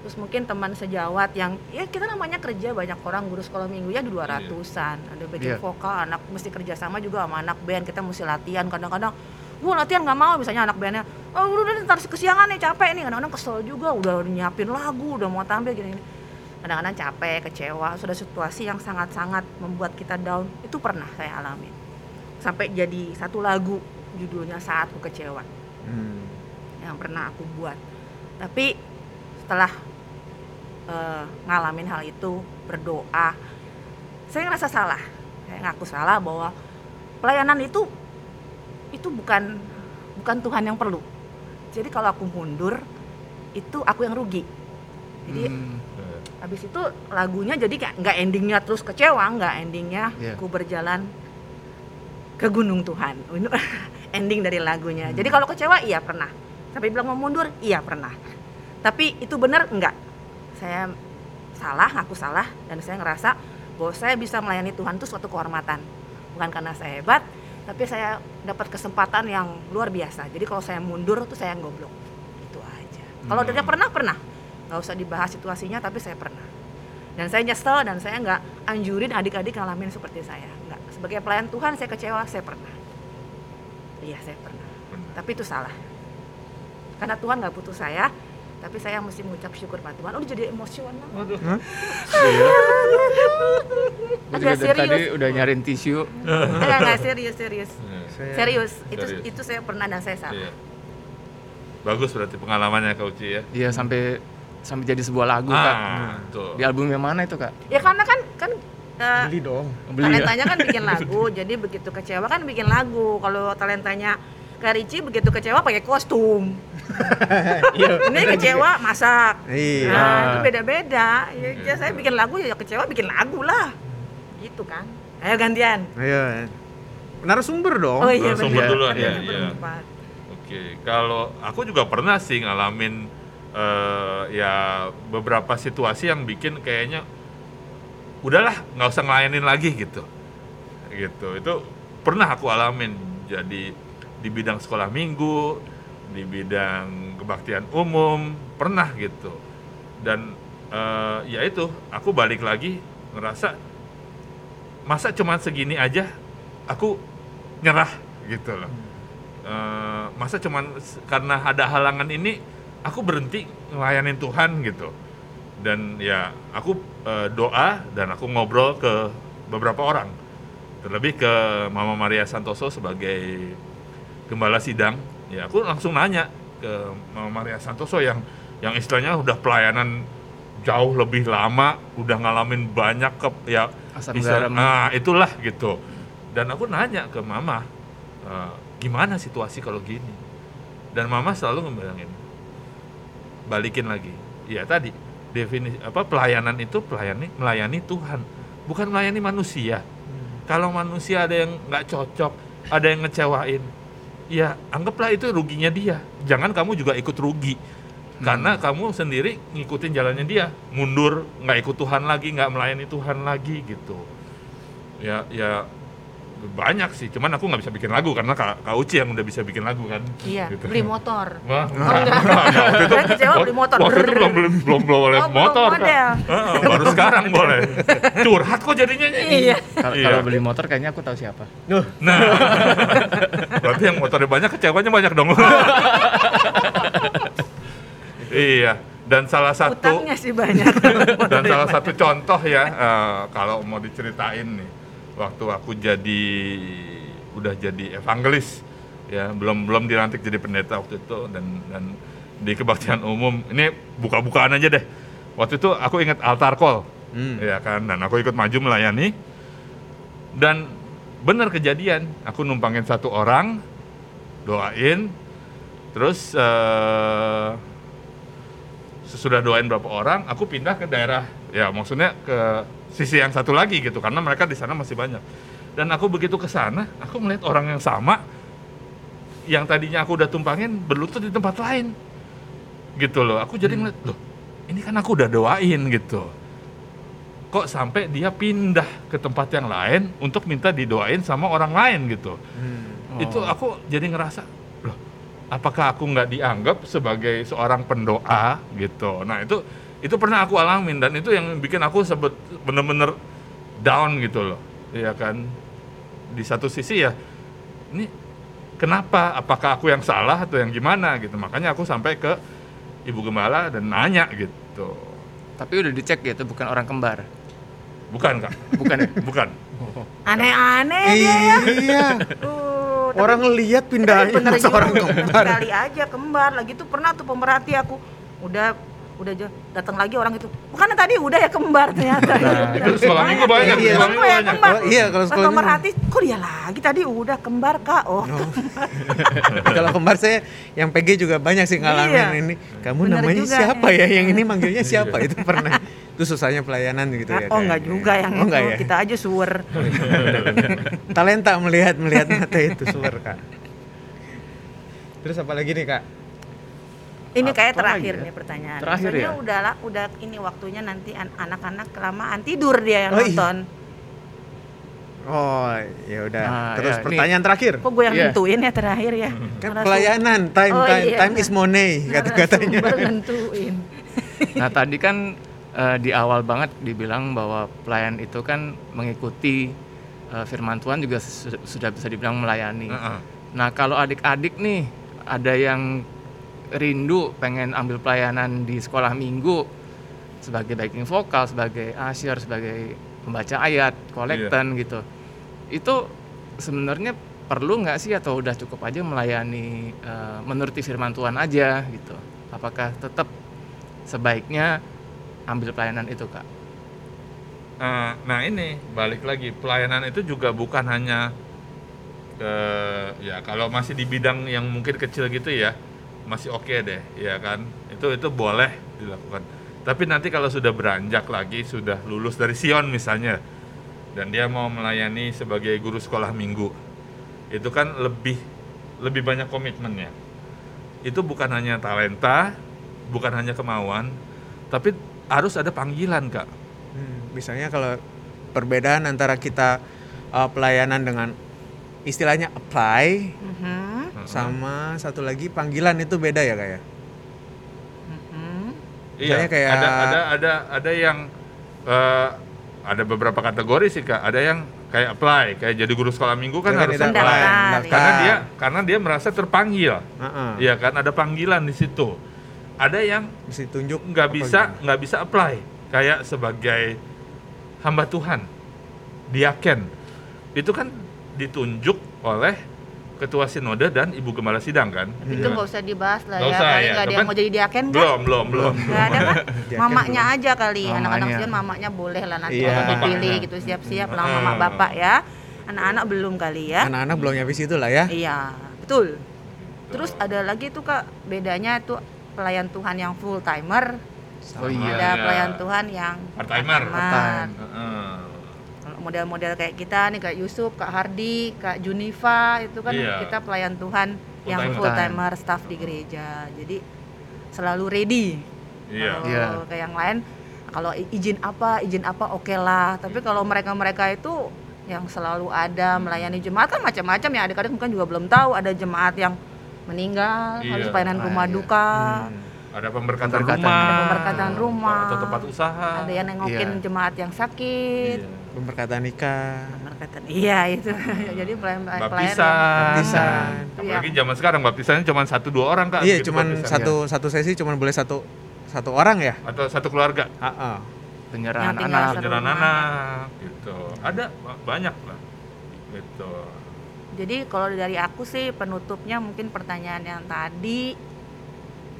terus mungkin teman sejawat yang ya kita namanya kerja banyak orang guru sekolah minggu ya di 200-an ada backing Iya. vokal anak mesti kerjasama juga sama anak band kita mesti latihan. Kadang-kadang gua latihan nggak mau misalnya anak bandnya oh udah udah ntar kesiangan nih capek nih. Kadang-kadang kesel juga udah nyiapin lagu udah mau tampil gini, gini kadang-kadang capek kecewa. Sudah situasi yang sangat-sangat membuat kita down itu pernah saya alami. Sampai jadi satu lagu judulnya saat ku kecewa. Hmm. yang pernah aku buat. Tapi setelah eh, ngalamin hal itu berdoa saya ngerasa salah saya ngaku salah bahwa pelayanan itu itu bukan bukan Tuhan yang perlu. Jadi kalau aku mundur itu aku yang rugi. Jadi Hmm. habis itu lagunya jadi kayak nggak endingnya terus kecewa, nggak endingnya Iya. aku berjalan ke gunung Tuhan. [LAUGHS] Ending dari lagunya. Jadi kalau kecewa iya pernah. Sampai bilang mau mundur iya pernah. Tapi itu benar enggak? Saya salah, aku salah dan saya ngerasa bahwa saya bisa melayani Tuhan itu suatu kehormatan. Bukan karena saya hebat, tapi saya dapat kesempatan yang luar biasa. Jadi kalau saya mundur tuh saya goblok. Itu aja. Kalau Hmm. pernah pernah. Nggak usah dibahas situasinya tapi saya pernah. Dan saya nyesel dan saya nggak anjurin adik-adik ngalamin seperti saya. Nggak. Sebagai pelayan Tuhan saya kecewa, saya pernah. Iya saya pernah. Tapi itu salah. Karena Tuhan nggak butuh saya, tapi saya mesti mengucap syukur pada Tuhan. Udah jadi emosional. Iya. Gua juga Agak dari tadi serius. udah nyariin tisu. Enggak, enggak serius, serius. Saya- Serius. Itu Serius. itu saya pernah dan saya salah. Iya. Bagus berarti pengalamannya Kak Uci ya. Iya sampai sampai jadi sebuah lagu kak. Ah. Di album yang mana itu kak? Ya karena kan kan eh, Beli dong. Beli ya? talentanya kan bikin lagu, jadi begitu kecewa kan bikin lagu. Kalau talentanya Kak Ricci begitu kecewa pakai kostum. Iya. Ini kecewa masak. Iya. Nah, itu beda-beda. Ya, ya, saya bikin lagu ya kecewa bikin lagu lah. Gitu kan. Ayo gantian. Ayo. Narasumber dong. Oh iya Narasumber benar. dulu, iya, iya. berempat. Oke, kalau aku juga pernah sih ngalamin eh, ya beberapa situasi yang bikin kayaknya udahlah nggak usah ngelayanin lagi gitu, gitu. Itu pernah aku alamin. Jadi di bidang sekolah minggu, di bidang kebaktian umum pernah gitu. Dan eh, ya itu aku balik lagi ngerasa masa cuman segini aja aku nyerah gitu loh. Eh, masa cuman s- karena ada halangan ini aku berhenti ngelayanin Tuhan gitu dan ya aku eh, doa dan aku ngobrol ke beberapa orang terlebih ke Mama Maria Santoso sebagai gembala sidang ya aku langsung nanya ke Maria Santoso yang yang istilahnya udah pelayanan jauh lebih lama udah ngalamin banyak ke ya Asam garam. nah itulah gitu. Dan aku nanya ke Mama "Eh, gimana situasi kalau gini? Dan Mama selalu ngebayangin balikin lagi. Ya tadi definisi apa pelayanan itu pelayani melayani Tuhan bukan melayani manusia. Kalau manusia ada yang nggak cocok ada yang ngecewain ya anggaplah itu ruginya dia. Jangan kamu juga ikut rugi. Karena kamu sendiri ngikutin jalannya dia. Mundur nggak ikut Tuhan lagi nggak melayani Tuhan lagi gitu. Ya ya banyak sih cuman aku nggak bisa bikin lagu karena kak, kak Uci yang udah bisa bikin lagu kan Iya, Gitu. beli motor. Wah, Oh, enggak. waktu itu, [LAUGHS] Saya kecewa beli motor. waktu itu belum belum belum boleh Oh, motor model. Heeh, baru sekarang boleh curhat kok jadinya Iya. Kalau Iya. kalau beli motor kayaknya aku tahu siapa. Nah, [LAUGHS] berarti yang motornya banyak, kecewanya banyak dong. [LAUGHS] iya, dan salah satu Utangnya sih banyak. dan salah satu contoh ya, eh, kalau mau diceritain nih, waktu aku jadi udah jadi evangelis, ya belum belum dilantik jadi pendeta waktu itu dan dan di kebaktian umum ini buka-bukaan aja deh. Waktu itu aku ingat altar call, Hmm. ya kan, dan aku ikut maju melayani dan benar kejadian aku numpangin satu orang doain terus eh, sesudah doain berapa orang aku pindah ke daerah ya maksudnya ke sisi yang satu lagi gitu karena mereka di sana masih banyak. Dan aku begitu ke sana aku melihat orang yang sama yang tadinya aku udah tumpangin berlutut di tempat lain. Gitu loh aku jadi ngeliat loh ini kan aku udah doain gitu. Kok sampai dia pindah ke tempat yang lain untuk minta didoain sama orang lain gitu. Hmm. itu Oh. aku jadi ngerasa loh apakah aku nggak dianggap sebagai seorang pendoa? Gitu. Nah itu itu pernah aku alamin dan itu yang bikin aku sebet bener-bener down gitu loh ya kan di satu sisi ya ini kenapa apakah aku yang salah atau yang gimana gitu makanya aku sampai ke ibu gembala dan nanya gitu Tapi udah dicek gitu bukan orang kembar. bukan kak Bukan ya? bukan Aneh-aneh dia ya. Iya. Tapi- Orang lihat pindahin bener masa juga. orang kembar. Sekali aja kembar lagi tuh pernah tuh pemerhati aku udah udah jo- datang lagi orang itu bukan tadi udah ya kembar ternyata Nah, itu sekolah minggu banyak, Iya. sekolah minggu ya, banyak. kembar. Oh, iya, kalau sekolah nomor hati kok dia lagi tadi udah kembar kak oh, Oh. [LAUGHS] Kalau kembar saya yang PG juga banyak sih ngalamin Iya. ini. Kamu Bener namanya juga, siapa ya. ya? Yang ini manggilnya siapa? Itu pernah. Itu susahnya pelayanan gitu ya. oh kayaknya. enggak juga yang oh, enggak itu ya? kita aja suwer Talenta melihat melihat mata itu super kak. Terus apa lagi nih kak? Ini kayak terakhir ya? nih pertanyaan Terakhir Soalnya ya? udah lah udah ini waktunya nanti an- anak-anak kelamaan tidur dia yang Oh, iya. nonton Oh ya udah. Nah, Terus ya, ini- pertanyaan terakhir. kok gue yang Iya. nentuin ya terakhir ya Kan pelayanan time Oh, time, iya. time is money kata-katanya. narasumber nentuin [LAUGHS] Nah tadi kan eh, di awal banget dibilang bahwa pelayan itu kan mengikuti eh, firman Tuhan juga su- sudah bisa dibilang melayani. Heeh. Nah kalau adik-adik nih ada yang rindu pengen ambil pelayanan di sekolah minggu sebagai backing vokal, sebagai usher, sebagai pembaca ayat, kolektan gitu. Itu sebenarnya perlu nggak sih atau udah cukup aja melayani eh, menuruti firman Tuhan aja gitu? Apakah tetap sebaiknya ambil pelayanan itu kak? Nah, nah ini balik lagi pelayanan itu juga bukan hanya ke ya kalau masih di bidang yang mungkin kecil gitu ya masih oke deh ya kan? Itu itu boleh dilakukan. Tapi nanti kalau sudah beranjak lagi sudah lulus dari Sion misalnya dan dia mau melayani sebagai guru sekolah minggu itu kan lebih lebih banyak komitmennya. Itu bukan hanya talenta bukan hanya kemauan tapi harus ada panggilan kak. Hmm, misalnya kalau perbedaan antara kita uh, pelayanan dengan istilahnya apply Mhm, sama satu lagi panggilan itu beda ya kak ya? mhm. Iya, kayak- ada ada ada ada yang eh, ada beberapa kategori sih kak. Ada yang kayak apply, kayak jadi guru sekolah minggu kan Jangan harus tidak apply. Ya. daftar. Karena dia karena dia merasa terpanggil, Heeh. Iya kan ada panggilan di situ. Ada yang Mesti tunjuk nggak bisa gimana? nggak bisa apply, kayak sebagai hamba Tuhan, diaken. Itu kan ditunjuk oleh ketua sinode dan ibu gembala sidang kan. itu nggak usah dibahas lah Nggak ya usah, kali ya. nggak ada Cuman- yang mau jadi diaken kan Belum belum belum. nggak ada kan [LAUGHS] Diaken mamanya belum. aja kali anak-anak. Sion mamanya boleh lah nanti Iya. kalau dipilih gitu siap-siap lah Ah. mama bapak ya anak-anak belum kali ya Anak-anak belum nyampe situ lah ya. Iya, betul. Terus ada lagi tuh Kak, bedanya tuh pelayan Tuhan yang full timer, Oh iya. ada Iya. pelayan Tuhan yang Part-timer. Part-time. Heeh. Kalau model-model kayak kita nih Kak Yusuf, Kak Hardi, Kak Junifa itu kan Iya. kita pelayan Tuhan yang Full-timer. full timer staff di gereja. Jadi selalu ready. Iya. Kalau Iya. kayak yang lain kalau izin apa, izin apa oke lah. Tapi kalau mereka-mereka itu yang selalu ada melayani jemaat kan macam-macam ya. Adik-adik mungkin juga belum tahu ada jemaat yang meninggal, Iya. harus pelayanan Ah, rumah iya. duka. Hmm. Ada pemberkatan, Pemberkatan. rumah, Ada pemberkatan rumah. atau tempat usaha. Ada yang nengokin Iya. jemaat yang sakit. Iya. Pemberkatan nikah. Pemberkatan. Iya itu. [LAUGHS] Jadi pelayan pelayan Baptisan. Baptisan. Apalagi zaman sekarang baptisannya cuma satu dua orang kak. Iya, gitu cuman baptisan. satu satu sesi cuman boleh satu satu orang ya. atau satu keluarga. Heeh. Penyerahan Yang tinggal anak. Penyerahan anak gitu. Ada ba- banyak lah. Gitu. Jadi kalau dari aku sih penutupnya mungkin pertanyaan yang tadi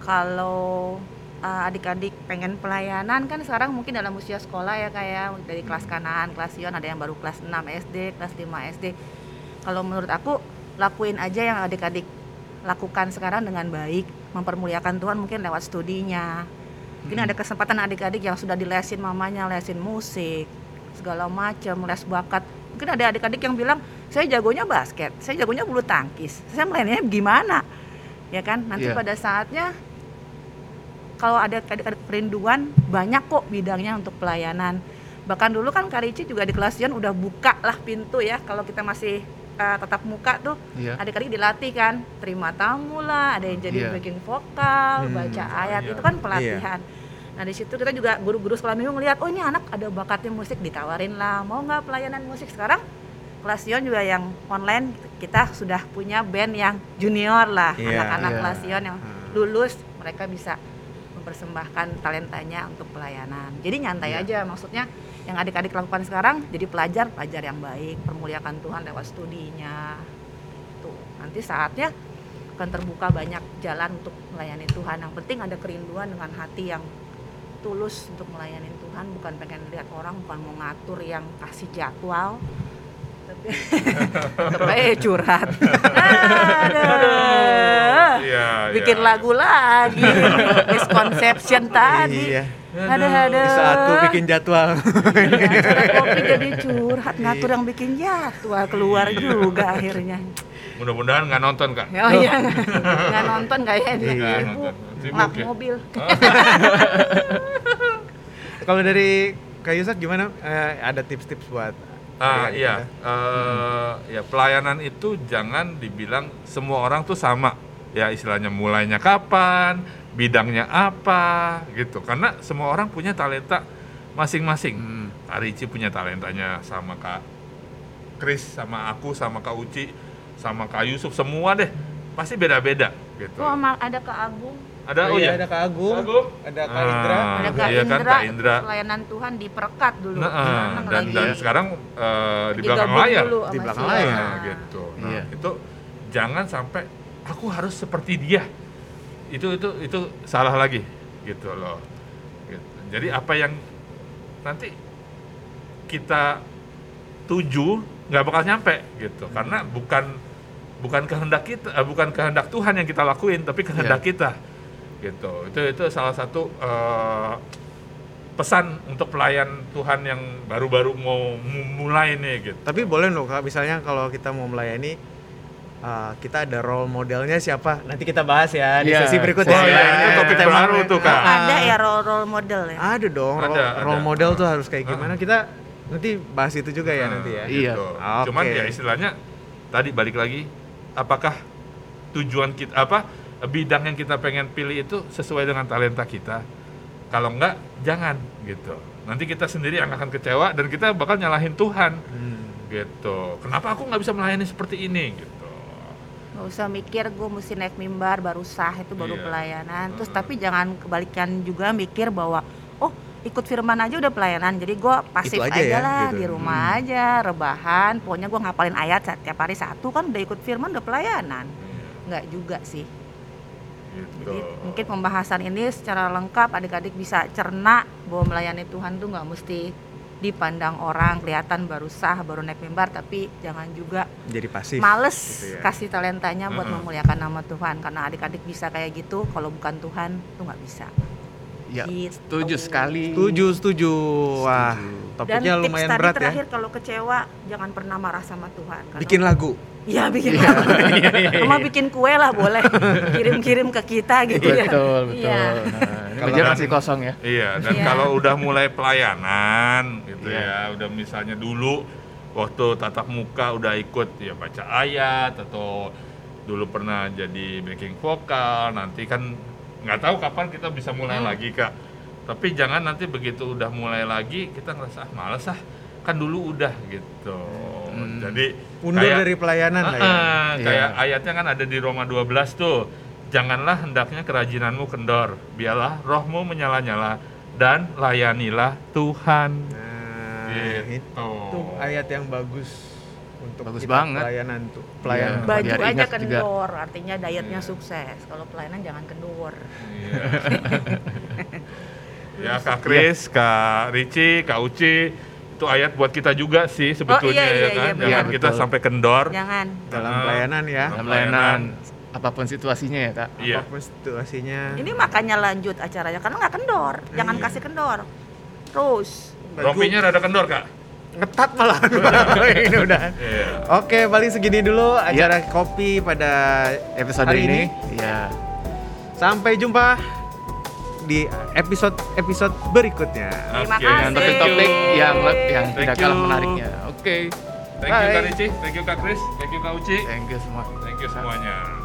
kalau uh, adik-adik pengen pelayanan kan sekarang mungkin dalam usia sekolah ya kayak dari kelas kanan, kelas Sion ada yang baru kelas 6 SD, kelas 5 SD. Kalau menurut aku lakuin aja yang adik-adik lakukan sekarang dengan baik, mempermuliakan Tuhan mungkin lewat studinya. Mungkin ada kesempatan adik-adik yang sudah dilesin mamanya, lesin musik, segala macam, les bakat. Mungkin ada adik-adik yang bilang, saya jagonya basket, saya jagonya bulu tangkis, saya melainnya gimana? Ya kan, nanti Iya. pada saatnya kalau ada kerinduan, banyak kok bidangnya untuk pelayanan. Bahkan dulu kan Karici juga di kelas Sion udah buka lah pintu ya, kalau kita masih uh, tatap muka tuh Iya. adik-adik dilatih kan terima tamu lah ada yang jadi Iya. backing vokal Hmm. baca ayat iya. itu kan pelatihan nah di situ kita juga guru-guru sekolah minggu ngeliat oh ini anak ada bakatnya musik ditawarin lah mau nggak pelayanan musik sekarang kelas Sion juga yang online kita sudah punya band yang junior lah Iya, anak-anak iya. kelas Sion yang Hmm. lulus mereka bisa mempersembahkan talentanya untuk pelayanan. Jadi nyantai Iya. aja maksudnya yang adik-adik lakukan sekarang jadi pelajar pelajar yang baik permuliakan Tuhan lewat studinya. Tuh nanti saatnya akan terbuka banyak jalan untuk melayani Tuhan. Yang penting ada kerinduan dengan hati yang tulus untuk melayani Tuhan bukan pengen lihat orang bukan mau ngatur yang kasih jadwal [LAUGHS] eh, curhat Aduh. Iya, bikin iya. lagu lagi misconception tadi Iya. ada ada bikin jadwal. kopi jadi curhat ngatur yang bikin jadwal keluar juga akhirnya Mudah-mudahan nggak nonton kak. oh iya nggak nonton kayaknya. Sibuk ngelap ya? mobil [LAUGHS] [LAUGHS] Kalau dari Kak Yusak gimana? Eh, ada tips-tips buat Ah iya, kita? Eh, ya pelayanan itu jangan dibilang semua orang tuh sama. Ya istilahnya mulainya kapan, bidangnya apa, gitu. Karena semua orang punya talenta masing-masing. Hmm. Kak Ricci punya talentanya sama Kak Kris, sama aku, sama Kak Uci, sama Kak Yusuf, semua deh. Pasti beda-beda gitu. oh ada Kak Agung Ada Oh oh iya, ya. ada Kak Agung, ada Kak Ah. Indra. ada Kak iya kan, Indra, Kak Indra. pelayanan Tuhan diperkat dulu Nah, Sekarang dan, lagi dan sekarang eh, di belakang layar. Di belakang layar, Nah, Nah, gitu. Nah, Iya. itu jangan sampai aku harus seperti dia. Itu itu itu salah lagi gitu loh. Gitu. Jadi apa yang nanti kita tuju nggak bakal nyampe gitu. Karena bukan bukan kehendak kita, eh, bukan kehendak Tuhan yang kita lakuin, tapi kehendak Iya. kita. Gitu. Itu itu salah satu eh, pesan untuk pelayan Tuhan yang baru-baru mau mu- mulai nih gitu. Tapi boleh loh Kak, misalnya kalau kita mau melayani uh, kita ada role modelnya siapa? Nanti kita bahas ya di Iya. sesi berikutnya. Oh, iya, itu Ya, topik tema- baru tuh, Kak. Ada ya role role model ya Ada dong, role, Ada, role ada. model tuh harus kayak gimana? Kita nanti bahas itu juga ya Nah, nanti ya. Iya. gitu. Oke. Cuman ya istilahnya tadi balik lagi apakah tujuan kita apa bidang yang kita pengen pilih itu sesuai dengan talenta kita? Kalau enggak jangan gitu. Nanti kita sendiri yang akan kecewa dan kita bakal nyalahin Tuhan Hmm. gitu. Kenapa aku nggak bisa melayani seperti ini gitu. nggak usah mikir gue mesti naik mimbar baru sah itu baru Iya. pelayanan terus Mm. tapi jangan kebalikan juga mikir bahwa oh ikut firman aja udah pelayanan jadi gue pasif Itu aja aja, ya, lah gitu. di rumah aja rebahan pokoknya gue ngapalin ayat setiap hari satu kan udah ikut firman udah pelayanan nggak juga sih Gitu. jadi mungkin pembahasan ini secara lengkap adik-adik bisa cerna bahwa melayani Tuhan tuh nggak mesti dipandang orang kelihatan baru sah baru naik mimbar tapi jangan juga Jadi pasif. males gitu ya. kasih talentanya buat Mm-mm. memuliakan nama Tuhan karena adik-adik bisa kayak gitu kalau bukan Tuhan tuh nggak bisa Ya, Gitu. setuju sekali. Setuju, setuju. Wah, Setuju. topiknya dan tips lumayan tadi berat ya. terakhir kalau kecewa jangan pernah marah sama Tuhan Karena- Bikin lagu. Iya bikin lagu. [LAUGHS] Sama bikin kue lah boleh kirim-kirim ke kita gitu ya Betul, betul. Iya. Nah, ini Kalau masih kosong ya. Iya, dan Iya. kalau udah mulai pelayanan gitu Iya. ya, udah misalnya dulu waktu tatap muka udah ikut ya baca ayat atau dulu pernah jadi backing vokal, nanti kan nggak tahu kapan kita bisa mulai Hmm. lagi kak. Tapi jangan nanti begitu udah mulai lagi kita ngerasa ah males ah, kan dulu udah gitu. Hmm. Jadi Undur kayak- dari pelayanan lah ya. Ah, kayak Iya. ayatnya kan ada di Roma 12 tuh. Janganlah hendaknya kerajinanmu kendor, biarlah rohmu menyala-nyala dan layanilah Tuhan. Nah, Gitu. itu ayat yang bagus untuk Bagus kita banget. pelayanan tuh. Pelayanan. Iya. baju Biar aja ingat juga. kendor artinya dietnya Iya. sukses kalau pelayanan jangan kendor Iya. [LAUGHS] ya Kak Kris, Kak Ricci, Kak Uci, itu ayat buat kita juga sih sebetulnya iya, ya iya, kan. iya, Jangan betul. kita sampai kendor. jangan Dalam Ah. pelayanan ya. Dalam Pelayanan. pelayanan apa pun situasinya ya, Kak. Iya. Apa pun situasinya. ini makanya lanjut acaranya karena nggak kendor jangan Iya. kasih kendor terus Rompinya rada kendor, Kak. Ngetat malah [LAUGHS] ini udah. Iya. Oke, paling segini dulu acara kopi pada Episode Hari ini, ini? ya Sampai jumpa di episode episode berikutnya. Terima Oke. kasih. dengan topik-topik yang yang Thank tidak kalah you. menariknya. Oke, Thank you Kak Bye. Ricci, thank you Kak Kris, thank you Kak Uci. thank you semua. Thank you semuanya.